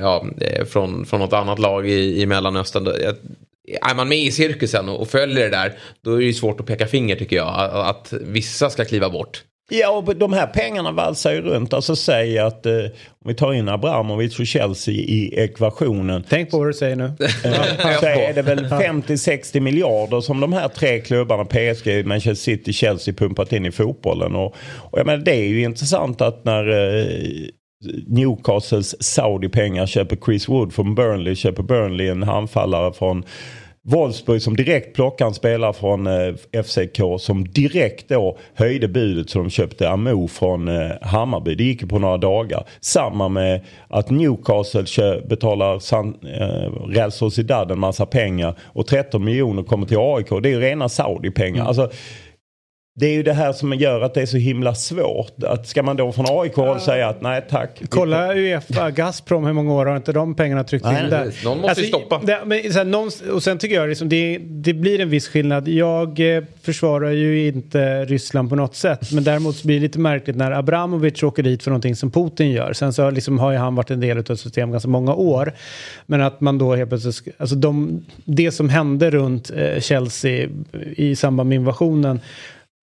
ja, från, från något annat lag i, i Mellanöstern. Är man med i cirkusen och, följer det där då är det ju svårt att peka finger tycker jag. Att, att vissa ska kliva bort. Ja, och de här pengarna valsar ju runt. Alltså säg att eh, om vi tar in Abramovic och Chelsea i ekvationen. Tänk på vad du säger nu. så är det väl 50-60 miljarder som de här tre klubbarna PSG, Manchester City, Chelsea pumpat in i fotbollen. Och, och jag menar, det är ju intressant att när eh, Newcastles Saudi-pengar köper Chris Wood från Burnley, köper Burnley en handfallare från Wolfsburg som direkt plockar en spelare från eh, FCK som direkt då höjde budet så de köpte Amo från eh, Hammarby. Det gick på några dagar. Samma med att Newcastle betalar San, eh, Real Sociedad en massa pengar och 13 miljoner kommer till AIK. Det är ju rena Saudi-pengar. Alltså, det är ju det här som gör att det är så himla svårt. Att ska man då från AIK håll säga att nej tack. Kolla Uefa, Gazprom, hur många år har inte de pengarna tryckt Nej, in där? precis. Någon måste ju stoppa. Det, men, så här, någon, och sen tycker jag liksom, det, det blir en viss skillnad. Jag eh, försvarar ju inte Ryssland på något sätt. Men däremot så blir det lite märkligt när Abramovic åker dit för någonting som Putin gör. Sen så liksom har ju han varit en del av ett system ganska många år. Men att man då helt plötsligt, alltså de, det som hände runt eh, Chelsea i samband med invasionen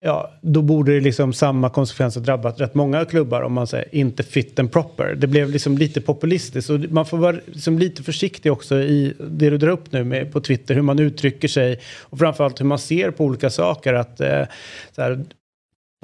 Ja, då borde det liksom samma konsekvenser drabbat rätt många klubbar om man säger inte fit and proper. Det blev liksom lite populistiskt och man får vara liksom lite försiktig också i det du drar upp nu med, på Twitter, hur man uttrycker sig och framförallt hur man ser på olika saker. Att, eh, så här,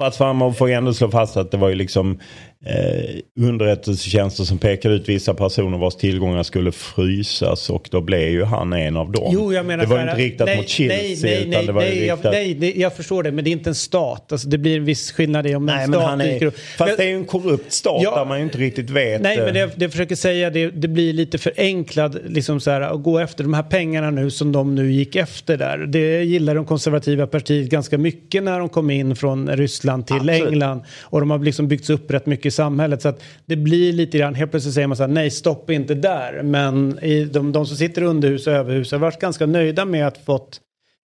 att fan, man får ändå slå fast att det var ju liksom eh, underrättelsetjänster som pekade ut vissa personer vars tillgångar skulle frysas och då blev ju han en av dem. Jo, jag menar det var inte riktat nej, mot Chelsea nej, nej, utan nej, det var nej, jag, riktat... nej, det, jag förstår det, men det är inte en stat. Alltså, det blir en viss skillnad i om Nej, en men stat han är, upp. fast Men- det är ju en korrupt stat Ja. där man ju inte riktigt vet. Nej, eh, men det, det jag försöker säga det, det blir lite förenklad liksom så här, att gå efter de här pengarna nu som de nu gick efter där. Det gillar de konservativa partiet ganska mycket när de kom in från Ryssland till Absolut. England. Och de har liksom byggts upp rätt mycket samhället. Så att det blir lite grann, helt plötsligt säger man så här, nej stopp inte där. Men i de, de som sitter underhus och överhus har varit ganska nöjda med att fått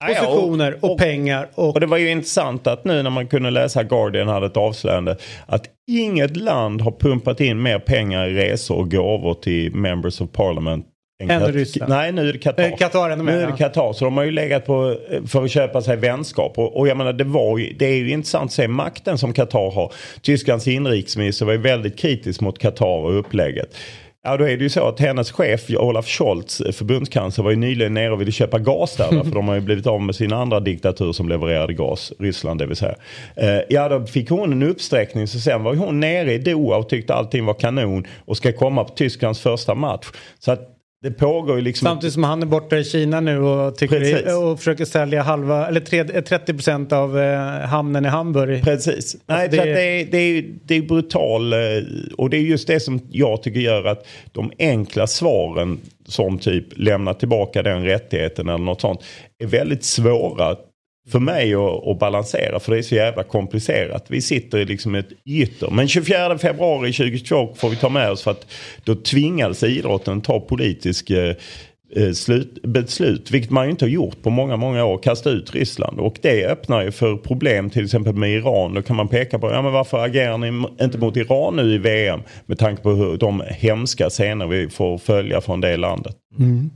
positioner och, och- pengar. Och, Och det var ju intressant att nu när man kunde läsa Guardian hade ett avslöjande att inget land har pumpat in mer pengar i resor och gåvor till members of parliament. Än Ryssland. Nej, nu är det Qatar. Eh, Qatar mer, Nu är det. Qatar. Så de har ju legat på eh, för att köpa sig vänskap. Och, och jag menar, det, var ju, det är ju intressant att se makten som Qatar har. Tysklands inrikesminister var ju väldigt kritisk mot Qatar och upplägget. Ja då är det ju så att hennes chef Olaf Scholz, eh, förbundskansler, var ju nyligen nere och ville köpa gas där. för de har ju blivit av med sin andra diktatur som levererade gas, Ryssland det vill säga. Ja då fick hon en uppsträckning så sen var hon nere i Doha och tyckte allting var kanon och ska komma på Tysklands första match. Så att det pågår ju liksom... Samtidigt som han är borta i Kina nu och, tycker och försöker sälja halva, eller tre- 30 procent av eh, hamnen i Hamburg. Precis. Nej, det- så att det, är, det, är, det är brutal eh, och det är just det som jag tycker gör att de enkla svaren som typ lämna tillbaka den rättigheten eller något sånt är väldigt svåra för mig att, att balansera för det är så jävla komplicerat. Vi sitter i liksom ett gytter. Men 24 februari 2022 får vi ta med oss för att då tvingades idrotten ta politisk eh, eh, slut, beslut, vilket man ju inte har gjort på många, många år, kasta ut Ryssland. Och det öppnar ju för problem till exempel med Iran. Då kan man peka på, ja men varför agerar ni inte mot Iran nu i VM? Med tanke på hur de hemska scener vi får följa från det landet. Mm.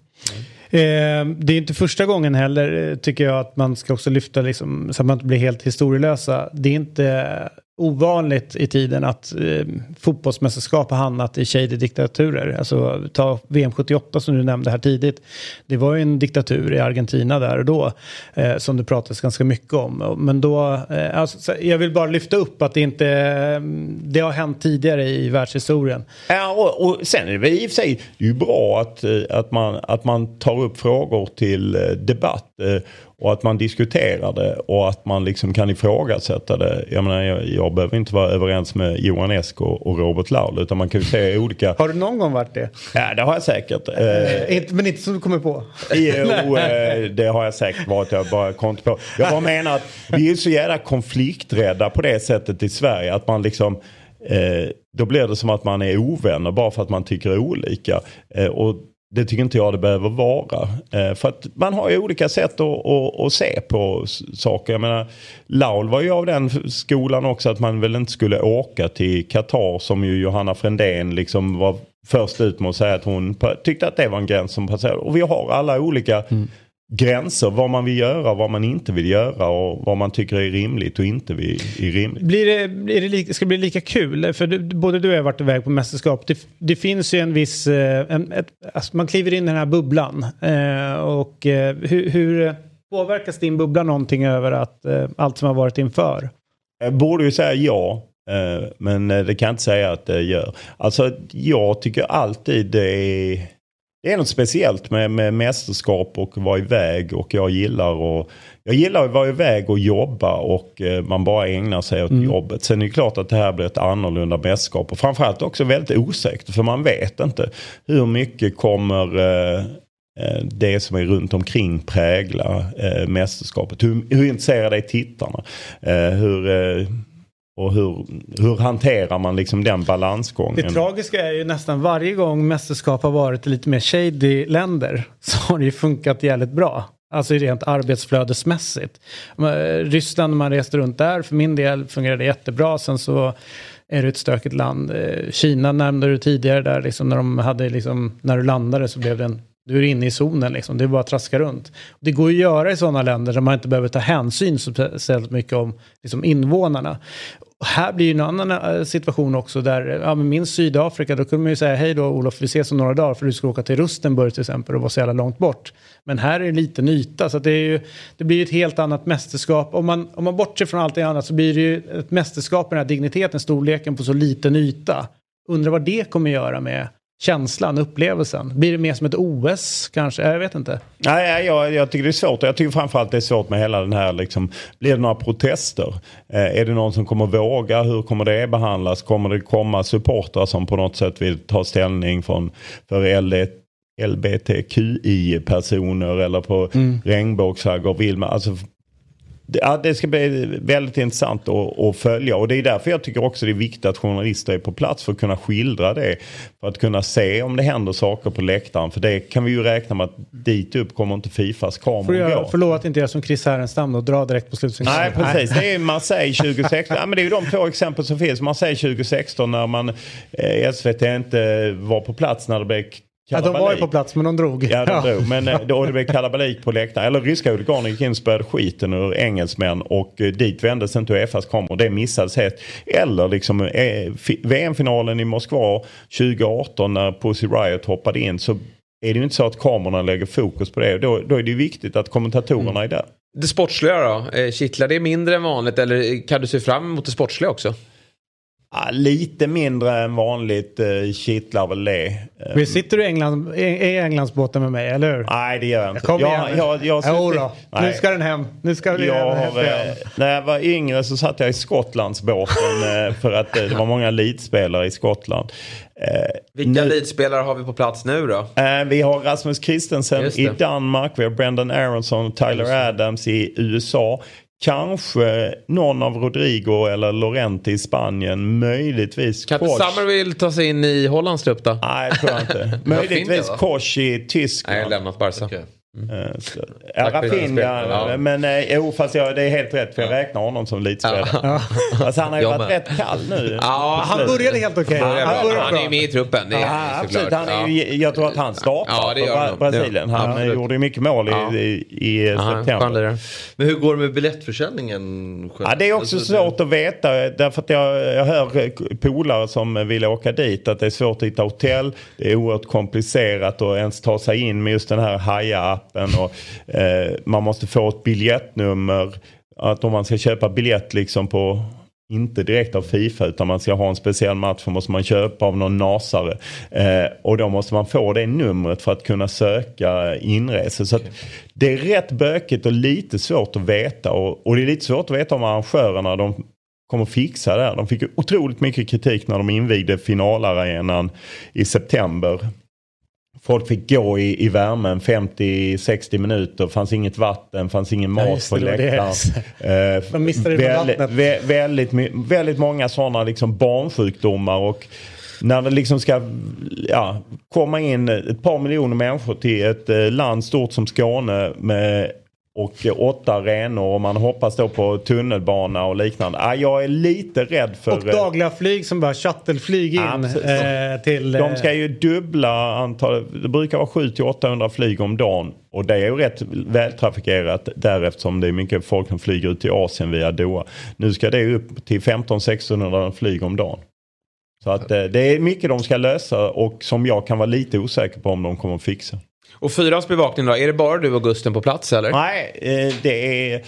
Eh, det är inte första gången heller eh, tycker jag att man ska också lyfta liksom, så att man inte blir helt historielösa. Det är inte ovanligt i tiden att eh, fotbollsmästerskap har hamnat i shady-diktaturer. Alltså ta VM 78 som du nämnde här tidigt. Det var ju en diktatur i Argentina där och då eh, som det pratades ganska mycket om. Men då, eh, alltså, jag vill bara lyfta upp att det inte, eh, det har hänt tidigare i världshistorien. Ja, och, och sen är det väl i och för sig det är ju bra att, eh, att, man, att man tar upp frågor till eh, debatt. Eh, eh, Och att man diskuterar det och att man liksom kan ifrågasätta det. Jag menar, jag, jag behöver inte vara överens med Johan Esk och, och Robert Laul utan man kan ju se olika... Har du någon gång varit det? Ja, det har jag säkert. Eh, Inte- Men inte som du kommer på. Jo, eh, det har jag säkert varit. Jag bara kom på. Jag bara menar att vi är så jävla konflikträdda på det sättet i Sverige. Att man liksom, eh, då blir det som att man är ovänner bara för att man tycker olika. Eh, och det tycker inte jag det behöver vara. Eh, för att man har ju olika sätt att, att, att se på saker. Jag menar, Laul var ju av den skolan också att man väl inte skulle åka till Qatar som ju Johanna Frändén liksom var först ut med att säga att hon tyckte att det var en gräns som passerade. Och vi har alla olika mm gränser. Vad man vill göra, vad man inte vill göra och vad man tycker är rimligt och inte är rimligt. Blir det, blir det lika, ska det bli lika kul? För du, både du och jag har varit iväg på mästerskap. Det, det finns ju en viss... eh, En, ett, alltså man kliver in i den här bubblan. Eh, och eh, hur, hur påverkas din bubbla någonting över att, eh, allt som har varit inför? Jag borde ju säga ja. eh, Men eh, det kan jag inte säga att det gör. Alltså jag tycker alltid det är, det är något speciellt med, med mästerskap och vara iväg och jag gillar och jag gillar att vara iväg och jobba och eh, man bara ägnar sig åt jobbet. Sen är det klart att det här blir ett annorlunda mästerskap och framförallt också väldigt osäkert för man vet inte hur mycket kommer eh, eh, det som är runt omkring prägla mästerskapet. Hur, hur intresserade är tittarna? Hur, och hur, hur hanterar man liksom den balansgången? Det tragiska är ju nästan varje gång mästerskap har varit i lite mer shady länder så har det ju funkat jävligt bra. Alltså rent arbetsflödesmässigt. Eh, Ryssland, när man reste runt där, för min del fungerade det jättebra. Sen så är det ett stökigt land. Eh, Kina nämnde du tidigare där, liksom, när, de hade, liksom, när du landade så blev det en du är inne i zonen liksom, det är bara att traska runt. Det går ju att göra i sådana länder där man inte behöver ta hänsyn så speciellt mycket om liksom, invånarna. Och här blir ju en annan eh, situation också där, ja men minns Sydafrika, då kunde man ju säga hej då Olof, vi ses om några dagar för du ska åka till Rustenburg till exempel och vara så jävla långt bort. Men här är det liten yta så att det, är ju, det blir ju ett helt annat mästerskap. Om man, om man bortser från allt det annat så blir det ju ett mästerskap med den här digniteten, storleken på så liten yta. Undrar vad det kommer göra med känslan, upplevelsen. Blir det mer som ett OS kanske? Jag vet inte. Nej, jag, jag tycker det är svårt. Jag tycker framförallt det är svårt med hela den här, liksom, blir det några protester? Eh, är det någon som kommer våga? Hur kommer det behandlas? Kommer det komma supportrar som på något sätt vill ta ställning från, för LD, LBTQI-personer eller på mm. regnbågsflaggor? Vill man, alltså, ja, det ska bli väldigt intressant att, att, följa och det är därför jag tycker också det är viktigt att journalister är på plats för att kunna skildra det. För att kunna se om det händer saker på läktaren. För det kan vi ju räkna med att dit upp kommer inte Fifas kameror Får jag gå. lova att inte göra som Chris Härenstam och dra direkt på slutsignalen. Nej precis, det är Marseille 2016. ja, men det är ju de två exempel som finns. Marseille 2016 när man eh, SVT inte var på plats när det blev Ja, de var ju på plats men de drog. Ja, de drog. Men eh, då det blev kalabalik på läktaren. Eller ryska huliganer gick in och spöade skiten ur engelsmän och eh, dit vändes inte Uefas kameror. Det missades helt. Eller liksom eh, VM-finalen i Moskva 2018 när Pussy Riot hoppade in så är det ju inte så att kamerorna lägger fokus på det. Då, då är det ju viktigt att kommentatorerna mm. är där. Det sportsliga då? Kittlar det mindre än vanligt eller kan du se fram emot det sportsliga också? Ja, lite mindre än vanligt eh, kittlar väl det. Men sitter du i, England, i Englandsbåten med mig, eller hur? Nej, det gör jag inte. Kom jag, igen. jag, jag, jo då. Nu ska den hem. Nu ska den jag, hem. eh, när jag var yngre så satt jag i Skottlandsbåten eh, för att eh, det var många elitspelare i Skottland. Eh, Vilka elitspelare har vi på plats nu då? Eh, vi har Rasmus Christensen i Danmark, vi har Brendan Aronson och Tyler Adams i USA. Kanske någon av Rodrigo eller Lorente i Spanien. Möjligtvis Kan inte Summerville ta sig in i Hollands trupp då? Nej, det tror jag inte. Möjligtvis Koch i Tyskland. Nej, jag har lämnat Barca. Okay. Eh, så- Ja. Rafinha, men eh, jo fast jag, det är helt rätt för jag räknar honom som elitspelare. Ja. Alltså, han har ju Jag varit med. rätt kall nu. Ja, Han började helt okej. Han, Han började han är med i truppen. Det är Ja, han absolut. Han är ju, jag tror att han startar Ja, det för gör han. Brasilien. Ja, Han absolut. gjorde ju mycket mål i, Ja. i, i han september. Men hur går det med biljettförsäljningen? själv? Ja, det är också Alltså, svårt att veta därför att jag, jag hör eh, polare som vill åka dit att det är svårt att hitta hotell. Det är oerhört komplicerat att ens ta sig in med just den här appen och eh, man måste få ett biljettnummer. Att om man ska köpa biljett liksom på inte direkt av Fifa utan man ska ha en speciell match så måste man köpa av någon nasare. Eh, och då måste man få det numret för att kunna söka inresa. Så att det är rätt bökigt och lite svårt att veta. Och, och det är lite svårt att veta om arrangörerna de kommer fixa det här. De fick otroligt mycket kritik när de invigde finalarenan i september. Folk fick gå i, i värmen 50-60 minuter. fanns inget vatten, fanns ingen mat just på läktaren. Eh, väldigt, vä- väldigt, väldigt många sådana liksom barnsjukdomar. Och när det liksom ska ja, komma in ett par miljoner människor till ett eh, land stort som Skåne med och eh, åtta arenor och man hoppas då på tunnelbana och liknande. Ah, jag är lite rädd för... Och eh, dagliga flyg som bara shuttleflyg in eh, till... de ska ju dubbla antalet, det brukar vara 700-800 flyg om dagen. Och det är ju rätt vältrafikerat där eftersom det är mycket folk som flyger ut till Asien via Doha. Nu ska det upp till 1500-1600 flyg om dagen. Så att det är mycket de ska lösa och som jag kan vara lite osäker på om de kommer att fixa. Och fyrans bevakning då? Är det bara du och Gusten på plats eller? Nej, eh, det är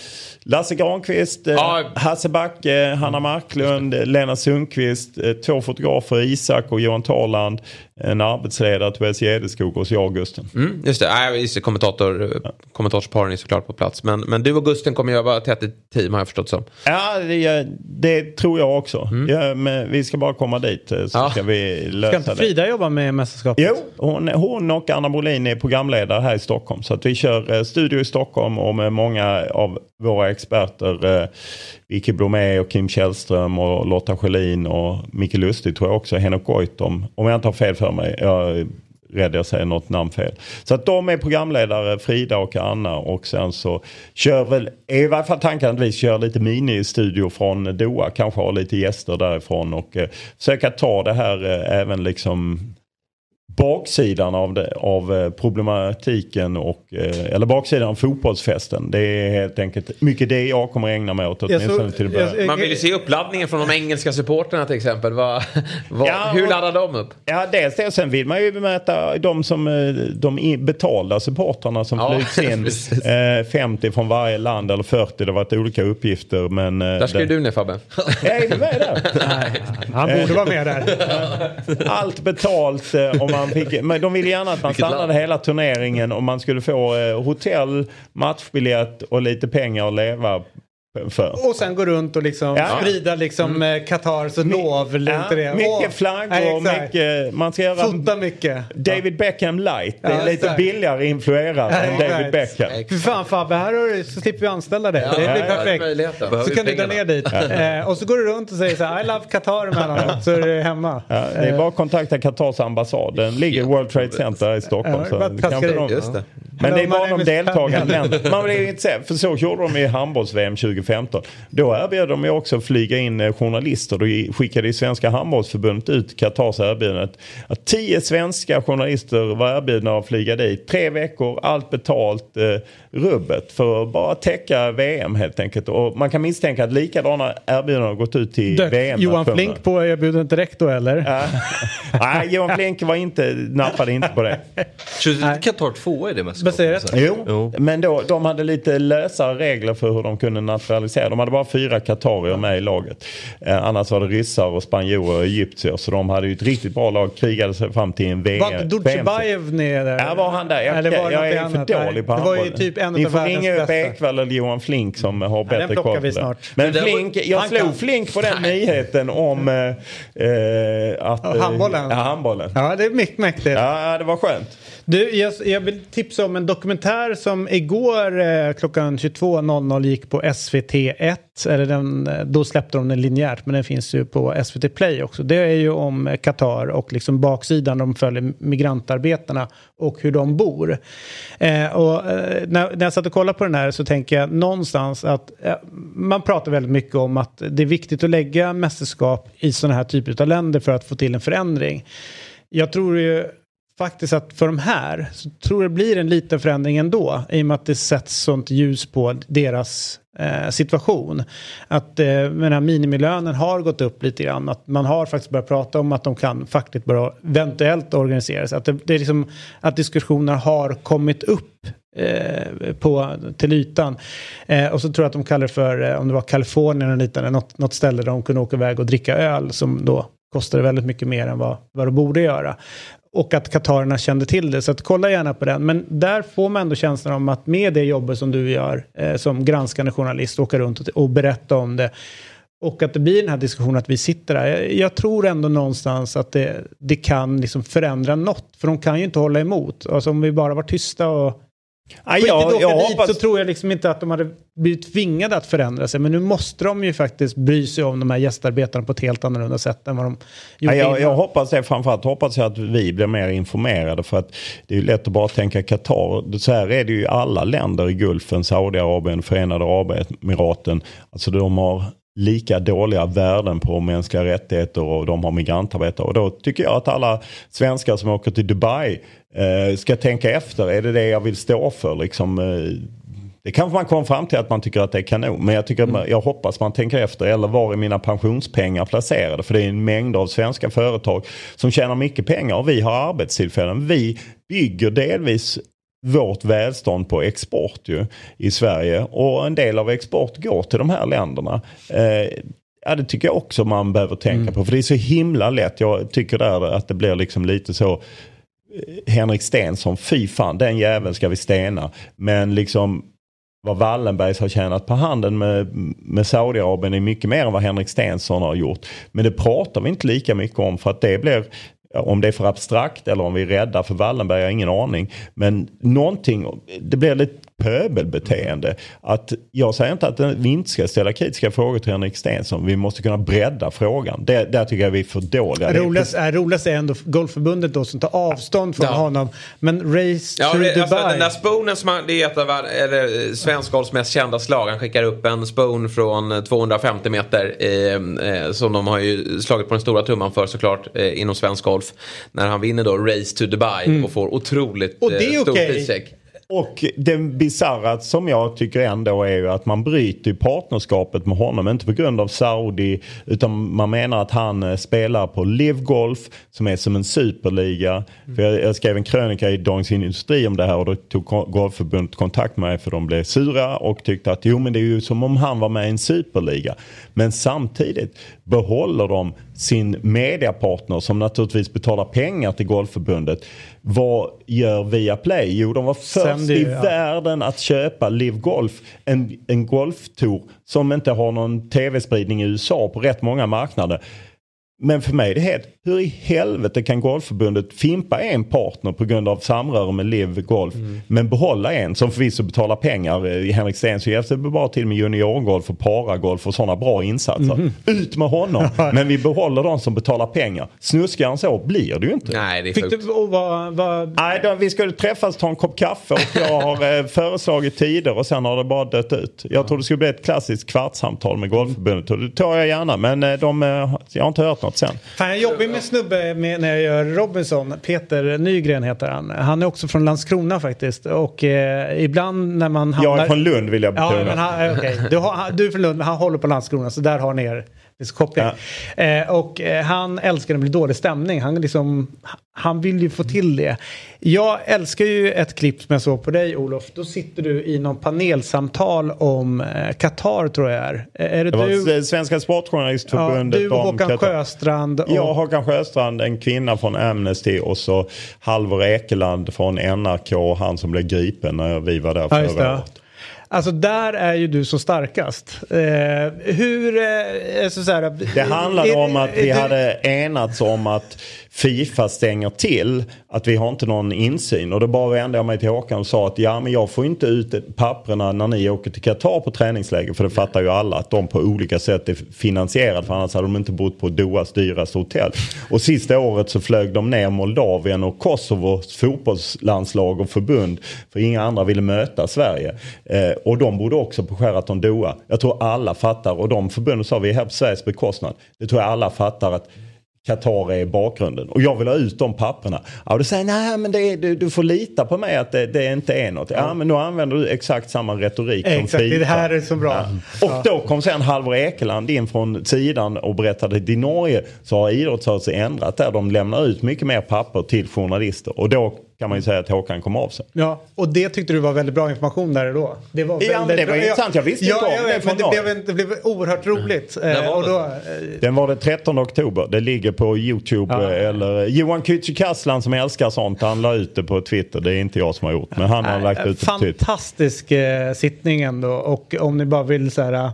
Lasse Granqvist, Ja. Hasse Backe, Hanna Marklund, Lena Sundqvist, eh, två fotografer, Isak och Johan Tarland, en arbetsledare, Tobias Gedeskog och så jag och Gusten. Mm, just det, Nej, just det kommentator, kommentatorsparen är såklart på plats. Men, men du och Gusten kommer ju vara tätt i team har jag förstått som. Ja, det, det tror jag också. Ja, men vi ska bara komma dit så Ja. ska vi Ska lösa inte det. Frida jobba med mästerskapet? Jo, hon, hon och Anna Brolin är programledare här i Stockholm. Så att vi kör eh, studio i Stockholm och med många av våra experter. Eh, Vicky Blomé och Kim Källström och Lotta Schelin och Micke Lustig tror jag också. Henok Goitom. Om jag inte har fel för mig. Jag är rädd jag säger något namn fel. Så att de är programledare, Frida och Anna. Och sen så kör väl, är i varje fall tanken att vi kör lite mini-studio från Doha. Kanske har lite gäster därifrån och eh, försöka ta det här eh, även liksom baksidan av, det, av eh, problematiken och, eh, eller baksidan av fotbollsfesten. Det är helt enkelt mycket det jag kommer ägna mig åt åtminstone till att börja. jag- Man vill ju se uppladdningen från de engelska supporterna till exempel. Vad, vad, Ja, hur laddar de upp? Ja, dels det. Sen vill man ju bemöta de som eh, de betalda supportrarna som Ja, flygs in. precis. Eh, 50 från varje land eller 40. Det har varit olika uppgifter. Men, Där ska ju du ner Fabbe. Är du med där? Han borde vara med där. Allt betalt. eh, Och man fick, men de ville gärna att man Vilket stannade land. hela turneringen och man skulle få eh, hotell, matchbiljett och lite pengar att leva. Och sen gå runt och liksom Ja. sprida liksom mm. Katars lov. Ja, det? mycket flaggor, exakt. mycket, man ska göra Fota mycket. David Beckham light. Det är Ja, lite exakt. billigare influerat Ja, än. David Beckham. Fy fan Fabbe, här har du, så slipper vi anställa dig. det blir ja, perfekt. Så Behöver kan du dra ner dit. Eh, och så går du runt och säger så här, I love Qatar emellanåt, så är du hemma. Ja, det är bara att kontakta Qatars ambassad. Den ligger i World Trade Center i Stockholm. Ja, så kanske de- in. Just det. Men det är bara de deltagande länderna. Man blir se- för så gjorde de i handbolls-VM 2015. Då erbjöd de ju också att flyga in eh, journalister. Då skickade ju Svenska handbollsförbundet ut Qatars erbjudande. Att tio svenska journalister var erbjudna att flyga dit. Tre veckor, allt betalt, eh, rubbet. För att bara täcka VM helt enkelt. Och man kan misstänka att likadana erbjudanden har gått ut till Dök VM. Johan Flink på erbjudandet direkt då eller? Ja. Nej, Johan Flink var inte, nappade inte på det. Qatar 2 i det mästerskapet? Baserat? Jo, men då, de hade lite lösare regler för hur de kunde naturalisera. De hade bara fyra qatarier med i laget. Eh, annars var det ryssar och spanjorer och egyptier. Så de hade ju ett riktigt bra lag. Krigade sig fram till en VM. Var Dutjebajev ner där? Ja, var han där? Jag, Eller var det jag är annat? för dålig på Nej, Det var ju typ en Ni av får ringa upp. Ekvall eller Johan Flink som har bättre koll vi snart. Men Men Flink, jag slog kan. Flink på den nyheten om eh, eh, att... Handbollen. Ja, handbollen. Ja, det är mycket mäktigt. Ja, det var skönt. Du, jag, jag vill tipsa om en dokumentär som igår eh, klockan 22.00 gick på SVT1. Eller den, eh, då släppte de den linjärt men den finns ju på SVT Play också. Det är ju om eh, Qatar och liksom baksidan de följer migrantarbetarna och hur de bor. Eh, och, eh, när, när jag satt och kollade på den här så tänker jag någonstans att eh, man pratar väldigt mycket om att det är viktigt att lägga mästerskap i sådana här typer av länder för att få till en förändring. Jag tror ju faktiskt att för de här så tror jag det blir en liten förändring ändå i och med att det sätts sånt ljus på deras eh, situation. Att eh, den här minimilönen har gått upp lite grann. Att man har faktiskt börjat prata om att de kan fackligt börja eventuellt organisera sig. Att, det, det är liksom, att diskussioner har kommit upp eh, på, till ytan. Eh, och så tror jag att de kallar det för, eh, om det var Kalifornien eller liknande, något, något ställe där de kunde åka iväg och dricka öl som då kostade väldigt mycket mer än vad, vad det borde göra. Och att katarerna kände till det. Så att kolla gärna på den. Men där får man ändå känslan om att med det jobbet som du gör eh, som granskande journalist, åka runt och, och berätta om det. Och att det blir den här diskussionen att vi sitter där. Jag, jag tror ändå någonstans att det, det kan liksom förändra något. För de kan ju inte hålla emot. Alltså om vi bara var tysta och Ja, jag, åka jag dit hoppas... så tror jag liksom inte att de hade blivit tvingade att förändra sig. Men nu måste de ju faktiskt bry sig om de här gästarbetarna på ett helt annorlunda sätt än vad de Ja, gjorde jag, jag innan. hoppas det. Framförallt hoppas jag att vi blir mer informerade. För att det är ju lätt att bara tänka Qatar. Så här är det ju i alla länder i Gulfen. Saudiarabien, Förenade Arabemiraten. Alltså de har lika dåliga värden på mänskliga rättigheter och de har migrantarbetare. Och då tycker jag att alla svenskar som åker till Dubai eh, ska tänka efter. Är det det jag vill stå för? Liksom, eh, det kanske man kommer fram till att man tycker att det är kanon. Men jag, tycker att man, jag hoppas man tänker efter. Eller var är mina pensionspengar placerade? För det är en mängd av svenska företag som tjänar mycket pengar och vi har arbetstillfällen. Vi bygger delvis vårt välstånd på export ju i Sverige. Och en del av export går till de här länderna. Eh, Ja, det tycker jag också man behöver tänka på. För det är så himla lätt. Jag tycker där att det blir liksom lite så. eh, Henrik Stenson, fy fan den jäveln ska vi stena. Men liksom vad Wallenbergs har tjänat på handeln med, med Saudiarabien är mycket mer än vad Henrik Stenson har gjort. Men det pratar vi inte lika mycket om för att det blir om det är för abstrakt eller om vi är rädda för Wallenberg, jag har ingen aning. Men någonting, det blir lite pöbelbeteende. Att, jag säger inte att vi inte ska ställa kritiska frågor till Henrik Stenson. Vi måste kunna bredda frågan. Det, där tycker jag vi är för dåliga. Roligast är, roligast är ändå Golfförbundet då som tar avstånd från Ja. honom. Men Race Ja, to det, Dubai. alltså, den där spoonen som han, det är ett av eller, eh, svensk golfs mest kända slag. Han skickar upp en spoon från eh, 250 meter. Eh, eh, som de har ju slagit på den stora trumman för såklart eh, inom svensk golf. När han vinner då Race to Dubai och får otroligt Och det är eh, stor okej. prischeck. Och det bisarra som jag tycker ändå är ju att man bryter partnerskapet med honom. Inte på grund av Saudi utan man menar att han eh, spelar på Live Golf som är som en superliga. För jag, jag skrev en krönika i Dagens Industri om det här och då tog Golfförbundet kontakt med mig för de blev sura och tyckte att jo men det är ju som om han var med i en superliga. Men samtidigt behåller de sin mediapartner som naturligtvis betalar pengar till Golfförbundet. Vad gör Viaplay? Jo de var först ju, i ja. världen att köpa Live Golf. En, en golftour som inte har någon tv-spridning i USA på rätt många marknader. Men för mig är det helt, hur i helvete kan Golfförbundet fimpa en partner på grund av samröre med Live Golf men behålla en som förvisso betalar pengar. Eh, Henrik Stenson hjälpte bara till med juniorgolf och paragolf och sådana bra insatser. Ut med honom! men vi behåller de som betalar pengar. Snuskigare än så blir det ju inte. Nej, det är Fick du, och vad, vad, Nej, då, vi skulle träffas och ta en kopp kaffe och jag har eh, föreslagit tider och sen har det bara dött ut. Jag tror det skulle bli ett klassiskt kvartssamtal med Golfförbundet och det tar jag gärna men eh, de, eh, jag har inte hört något sen. Fan, jag jobbar med snubbe med, när jag gör Robinson. Peter Nygren heter han. Han är också från Landskrona faktiskt. Och eh, ibland när man hamnar... Jag är från Lund vill jag betona. Ja, men han, okej. du, har, du är från Lund, men han håller på Landskrona. Så där har ni er liksom, koppling. Eh, och eh, han älskar när det blir dålig stämning. Han, liksom, han vill ju få till det. Jag älskar ju ett klipp som jag såg på dig Olof. Då sitter du i någon panelsamtal om eh, Qatar tror jag är. Eh, Är det, Det var du? Svenska Ja, Sportjournalistförbundet. du och om Håkan Qatar. Sjöstrand. Och, Jag, Håkan Sjöstrand, en kvinna från Amnesty och så Halvor Ekeland från NRK och han som blev gripen när vi var där Ja, förra det. året. Alltså där är ju du som starkast. Eh, hur... Eh, alltså så här, Det handlade är- om att vi är hade enats om att Fifa stänger till att vi har inte någon insyn. Och då bara vände jag mig till Håkan och sa att ja men jag får inte ut papperna när ni åker till Qatar på träningsläger. För det fattar ju alla att de på olika sätt är finansierade. För annars hade de inte bott på Dohas dyraste hotell. Och sista året så flög de ner Moldavien och Kosovos fotbollslandslag och förbund. För inga andra ville möta Sverige. Eh, och de bodde också på Sheraton Doha. Jag tror alla fattar och de förbunden sa vi är här på Sveriges bekostnad. Det tror jag alla fattar att Qatar är bakgrunden. Och jag vill ha ut de papperna. Ja, du säger nej men är, du, du får lita på mig att det, det inte är något. Ja men nu använder du exakt samma retorik Exakt, det här är så bra. Ja. Och då kom sen Halvor Ekeland in från sidan och berättade att i Norge så har idrottsrörelsen ändrat där. De lämnar ut mycket mer papper till journalister. Och då kan man ju säga att Håkan kom av sig. Ja, och det tyckte du var väldigt bra information där och då. Det var Ja, väldigt det var bra. intressant. Jag visste ja, inte om jag det men det blev, det blev oerhört roligt. När Eh, var och då, eh, Den var det 13 oktober. Det ligger på YouTube. Ja. eh, Eller Johan Kücükaslan som älskar sånt. Han la ut det på Twitter. Det är inte jag som har gjort. Men han har lagt ut det på Twitter. Fantastisk eh, sittning ändå. Och om ni bara vill så här...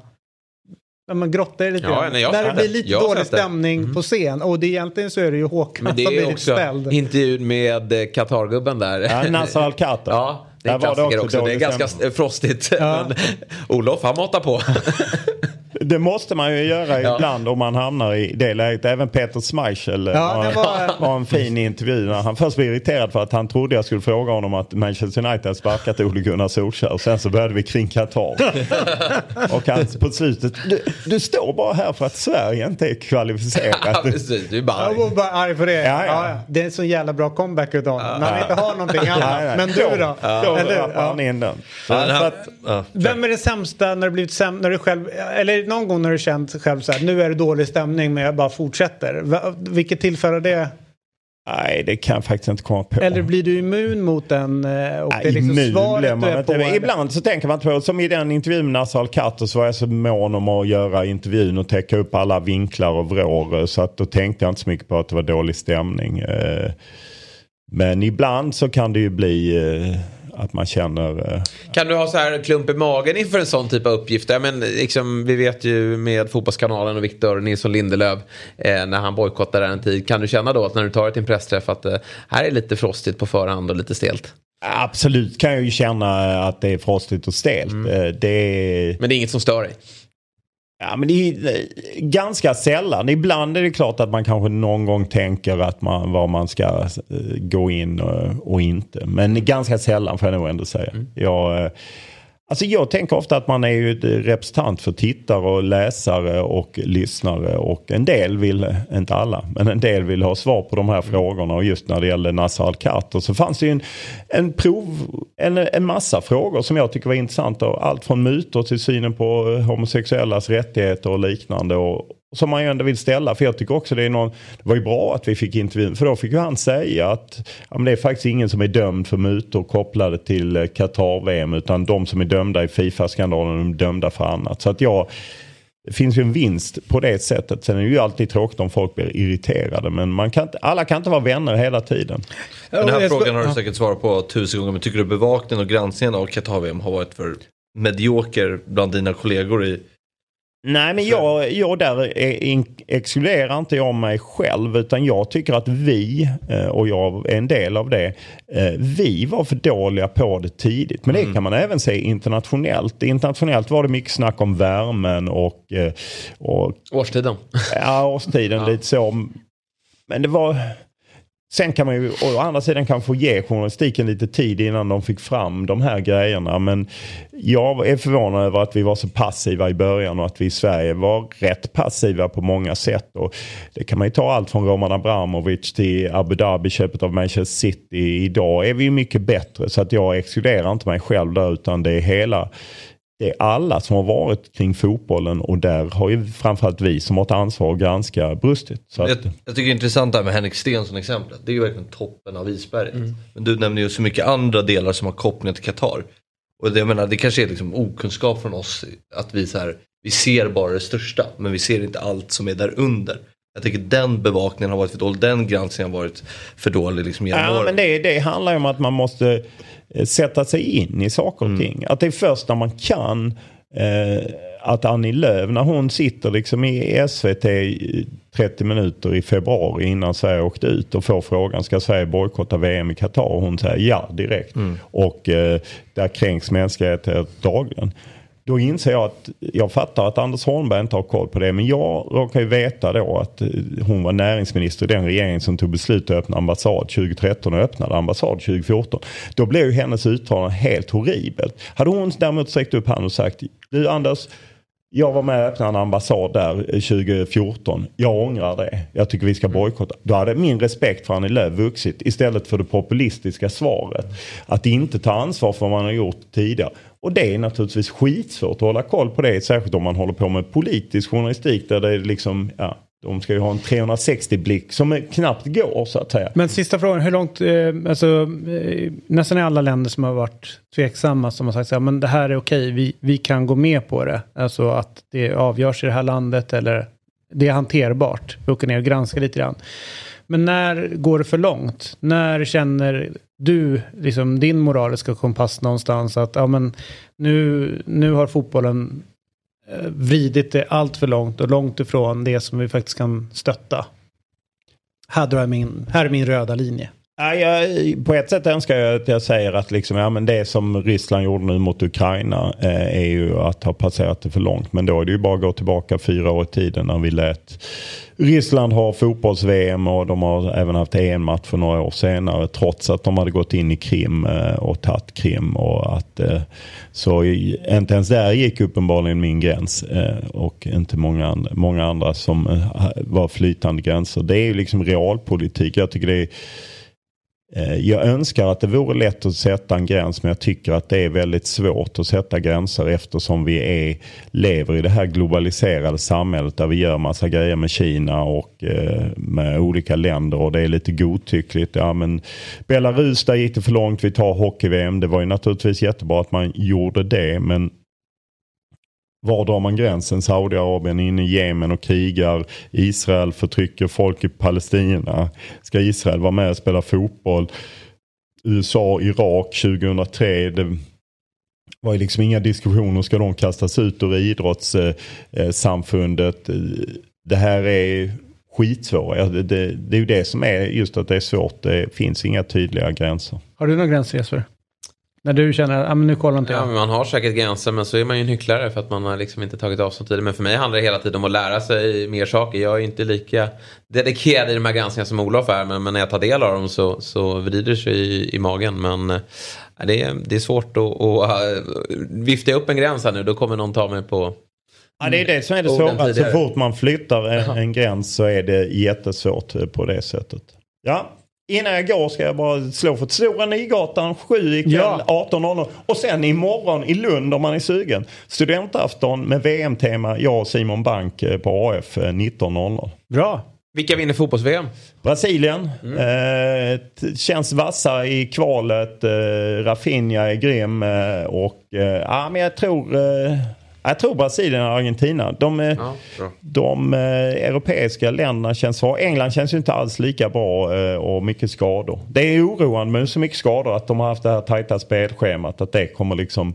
Ja, men grotta er lite Ja, grann. När det blir lite Jag dålig stämning på scen. Och det, egentligen så är det ju Håkan Men det som blir också ställd. intervjun med eh, Qatar-gubben där. Ja, Nasser Al-Khater. Ja, det är en Där var det klassiker också också. Det är ganska stämning. frostigt. Ja. Men Olof, han matar på. Det måste man ju göra Ja. ibland om man hamnar i det läget. Även Peter Schmeichel eh, Ja, var, det var- var en fin intervju. När han först blev irriterad för att han trodde jag skulle fråga honom att Manchester United hade sparkat Ole Gunnar Solskjaer. Och sen så började vi kring Qatar. och han på slutet, du, du står bara här för att Sverige inte är ja, kvalificerat. precis. Du är bara Jag var bara arg för det. Ja, Ja. Det är en så jävla bra comeback utav honom. När han inte har någonting annat. Men du då? Då rappar han in den. Vem är det sämsta när du blivit säm- när du själv, eller någon gång när du känt själv så här, nu är det dålig stämning men jag bara fortsätter. Vilket tillfälle är det? nej, det kan jag faktiskt inte komma på. Eller blir du immun mot den? eh, Och det är Nej, liksom immun blir man inte. på? Ibland så tänker man inte på, som i den intervjun med Nasser Al-Khatter så var jag så mån om att göra intervjun och täcka upp alla vinklar och vrår. Så att då tänkte jag inte så mycket på att det var dålig stämning. Eh, Men ibland så kan det ju bli eh, att man känner... eh, Kan du ha så här klump i magen inför en sån typ av uppgift? Ja, men, liksom, vi vet ju med Fotbollskanalen och Victor Nilsson Lindelöf eh, när han bojkottade en tid. Kan du känna då att när du tar en pressträff att eh, här är lite frostigt på förhand och lite stelt? Absolut kan jag ju känna att det är frostigt och stelt. Eh, Det är... Men det är inget som stör dig? Ja, men det är eh, ganska sällan. Ibland är det klart att man kanske någon gång tänker att man, var man ska eh, gå in och, och inte. Men ganska sällan får jag nog ändå säga. Jag, eh, alltså jag tänker ofta att man är ju representant för tittare och läsare och lyssnare. Och en del vill, inte alla, men en del vill ha svar på de här frågorna. Och just när det gällde Nasser Al-Khatter så fanns det ju en, en, prov, en, en massa frågor som jag tycker var intressanta. Allt från mutor till synen på homosexuellas rättigheter och liknande. Och, som man ju ändå vill ställa. För jag tycker också det är någon, det var ju bra att vi fick intervjun. För då fick ju han säga att ja, men det är faktiskt ingen som är dömd för mutor kopplade till eh, Qatar-VM. Utan de som är dömda i Fifa-skandalen de är dömda för annat. Så att jag, det finns ju en vinst på det sättet. Sen är det ju alltid tråkigt om folk blir irriterade. Men man kan inte, alla kan inte vara vänner hela tiden. Den här frågan har du säkert svarat på tusen gånger. Men tycker du bevakningen och granskningen av Qatar-VM har varit för medioker bland dina kollegor i Nej men jag, jag där exkluderar inte jag mig själv utan jag tycker att vi, eh, och jag är en del av det, eh, vi var för dåliga på det tidigt. Men det kan man även se internationellt. Internationellt var det mycket snack om värmen och, eh, och Årstiden? ja, årstiden lite så. Men det var... Sen kan man ju å andra sidan kanske få ge journalistiken lite tid innan de fick fram de här grejerna. Men jag är förvånad över att vi var så passiva i början och att vi i Sverige var rätt passiva på många sätt. Och det kan man ju ta allt från Roman Abramovic till Abu Dhabi, köpet av Manchester City. Idag är vi mycket bättre så att jag exkluderar inte mig själv där utan det är hela det är alla som har varit kring fotbollen och där har ju framförallt vi som har ett ansvar att granska brustit. Så att, Jag, jag tycker det är intressant det här med Henrik Stenson exemplet. Det är ju verkligen toppen av isberget. Men du nämner ju så mycket andra delar som har kopplingar till Qatar. Och det, jag menar, det kanske är liksom okunskap från oss att vi så här, vi ser bara det största men vi ser inte allt som är där under. Jag tycker den bevakningen har varit för dålig, den granskningen har varit för dålig liksom genom Ja, åren. men det, det handlar ju om att man måste sätta sig in i saker och ting. Att det är först när man kan eh, att Annie Lööf, när hon sitter liksom i SVT 30 minuter i februari innan Sverige åkte ut och får frågan ska Sverige bojkotta VM i Qatar? Och hon säger ja direkt. Och eh, där kränks mänskliga rättigheter dagligen. Då inser jag att jag fattar att Anders Holmberg inte har koll på det. Men jag råkar ju veta då att eh, hon var näringsminister i den regering som tog beslut att öppna ambassad 2013 och öppnade ambassad 2014. Då blev ju hennes uttalande helt horribelt. Hade hon däremot sträckt upp handen och sagt du Anders jag var med och öppnade en ambassad där eh, 2014. Jag ångrar det. Jag tycker vi ska bojkotta. Då hade min respekt för Annie Lööf vuxit istället för det populistiska svaret. Att inte ta ansvar för vad man har gjort tidigare. Och det är naturligtvis skitsvårt att hålla koll på det. Särskilt om man håller på med politisk journalistik där det är liksom, ja, de ska ju ha en 360-blick som knappt går så att säga. Men sista frågan, hur långt, eh, alltså eh, nästan i alla länder som har varit tveksamma som har sagt så här, men det här är okej, vi, vi kan gå med på det. Alltså att det avgörs i det här landet eller det är hanterbart. Vi åker ner och granskar lite grann. Men när går det för långt? När känner du liksom din moraliska kompass någonstans att ja, men nu, nu har fotbollen eh, vridit det allt för långt och långt ifrån det som vi faktiskt kan stötta. Här, drar jag min, här är min röda linje. Ja, jag, på ett sätt önskar jag att jag säger att liksom, ja, men det som Ryssland gjorde nu mot Ukraina eh, är ju att ha passerat det för långt. Men då är det ju bara att gå tillbaka fyra år i tiden när vi lät Ryssland ha fotbolls-VM och de har även haft EM-match för några år senare trots att de hade gått in i Krim eh, och tagit Krim. Och att, eh, så inte ens där gick uppenbarligen min gräns eh, och inte många, många andra som eh, var flytande gränser. Det är ju liksom realpolitik. Jag tycker det är Eh, jag önskar att det vore lätt att sätta en gräns men jag tycker att det är väldigt svårt att sätta gränser eftersom vi är, lever i det här globaliserade samhället där vi gör massa grejer med Kina och eh, med olika länder och det är lite godtyckligt. Ja, men Belarus, där gick det för långt. Vi tar hockey-VM. Det var ju naturligtvis jättebra att man gjorde det men var drar man gränsen? Saudiarabien är inne i Jemen och krigar. Israel förtrycker folk i Palestina. Ska Israel vara med och spela fotboll? USA, Irak 2003. Det var ju liksom inga diskussioner. Ska de kastas ut ur idrottssamfundet? Det här är skitsvårt. Det, det, det är ju det som är just att det är svårt. Det finns inga tydliga gränser. Har du några gränser Jesper? När du känner, ja men nu kollar inte Ja, jag. men man har säkert gränser men så är man ju en hycklare för att man har liksom inte tagit avstånd till det. Men för mig handlar det hela tiden om att lära sig mer saker. Jag är inte lika dedikerad i de här granskningarna som Olof är. Men, men när jag tar del av dem så, så vrider det sig i, i magen. Men eh, det, är, det är svårt att, att uh, vifta upp en gräns här nu. Då kommer någon ta mig på Ja, det är det som är det Orden svåra. Så tidigare. fort man flyttar en, en gräns så är det jättesvårt eh, på det sättet. Ja, innan jag går ska jag bara slå för Stora Nygatan 7 ikväll Ja. 18.00. Och sen imorgon i Lund om man är sugen. Studentafton med VM-tema. Jag och Simon Bank eh, på AF eh, 19.00. Bra. Vilka vinner fotbolls-VM? Brasilien. Eh, t- känns vassa i kvalet. Eh, Rafinha är grym. Eh, och eh, ja, men jag tror, eh, jag tror Brasilien och Argentina. De, Ja, de eh, europeiska länderna känns bra. England känns ju inte alls lika bra eh, och mycket skador. Det är oroande med så mycket skador att de har haft det här tajta spelschemat. Att det kommer liksom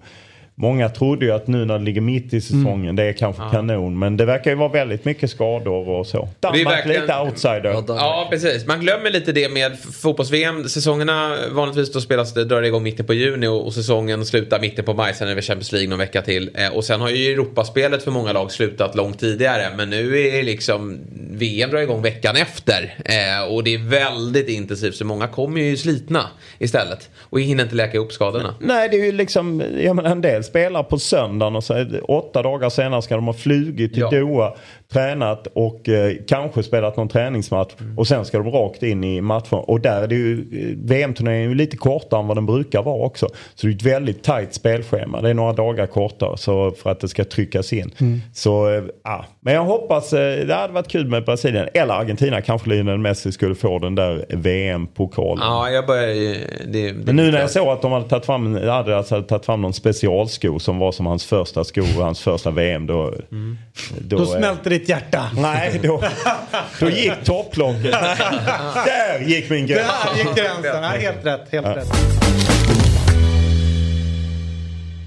Många trodde ju att nu när det ligger mitt i säsongen, det är kanske kanon. Men det verkar ju vara väldigt mycket skador och så. Danmark verkligen- lite outsider. Ja, precis. Man glömmer lite det med fotbolls-VM. Säsongerna vanligtvis då spelas det, drar det igång mitten på juni och, och säsongen slutar mitten på maj. Sen är det Champions League någon vecka till. Eh, och sen har ju Europaspelet för många lag slutat långt tidigare. Men nu är det liksom VM drar igång veckan efter. Eh, och det är väldigt intensivt så många kommer ju slitna istället. Och hinner inte läka ihop skadorna. Nej, det är ju liksom, jag menar en del spelar på söndagen och så åtta dagar senare ska de ha flugit till Ja. Doha, tränat och eh, kanske spelat någon träningsmatch och sen ska de rakt in i matchen. Och där är det ju, eh, VM-turneringen är ju lite kortare än vad den brukar vara också. Så det är ett väldigt tajt spelschema. Det är några dagar kortare så för att det ska tryckas in. Så eh, ja, men jag hoppas, eh, det hade varit kul med Brasilien. Eller Argentina kanske Lionel Messi skulle få den där VM-pokalen. Ja, jag börjar. Det, det Men nu när jag såg att de hade tagit fram, hade alltså tagit fram någon specialsko som var som hans första sko och hans första VM. Då, då, Då då, tror, eh, ditt hjärta. Nej, då, då gick topplocket. Där gick min gräns. Där gick gränsen. Ja, helt rätt. Helt Ja. rätt.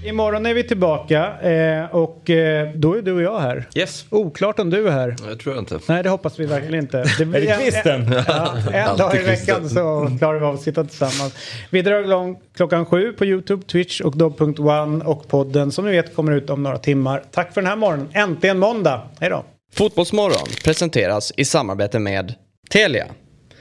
Imorgon är vi tillbaka eh, och eh, då är du och jag här. Yes. Oklart om du är här. Jag tror jag inte. Nej, det hoppas vi verkligen inte. Det Är det kvisten? Ja, en dag i veckan så klarar vi av att sitta tillsammans. Vi drar igång klockan sju på YouTube, Twitch och Dobb.one och podden som ni vet kommer ut om några timmar. Tack för den här morgonen. Äntligen måndag. Hej då. Fotbollsmorgon presenteras i samarbete med Telia.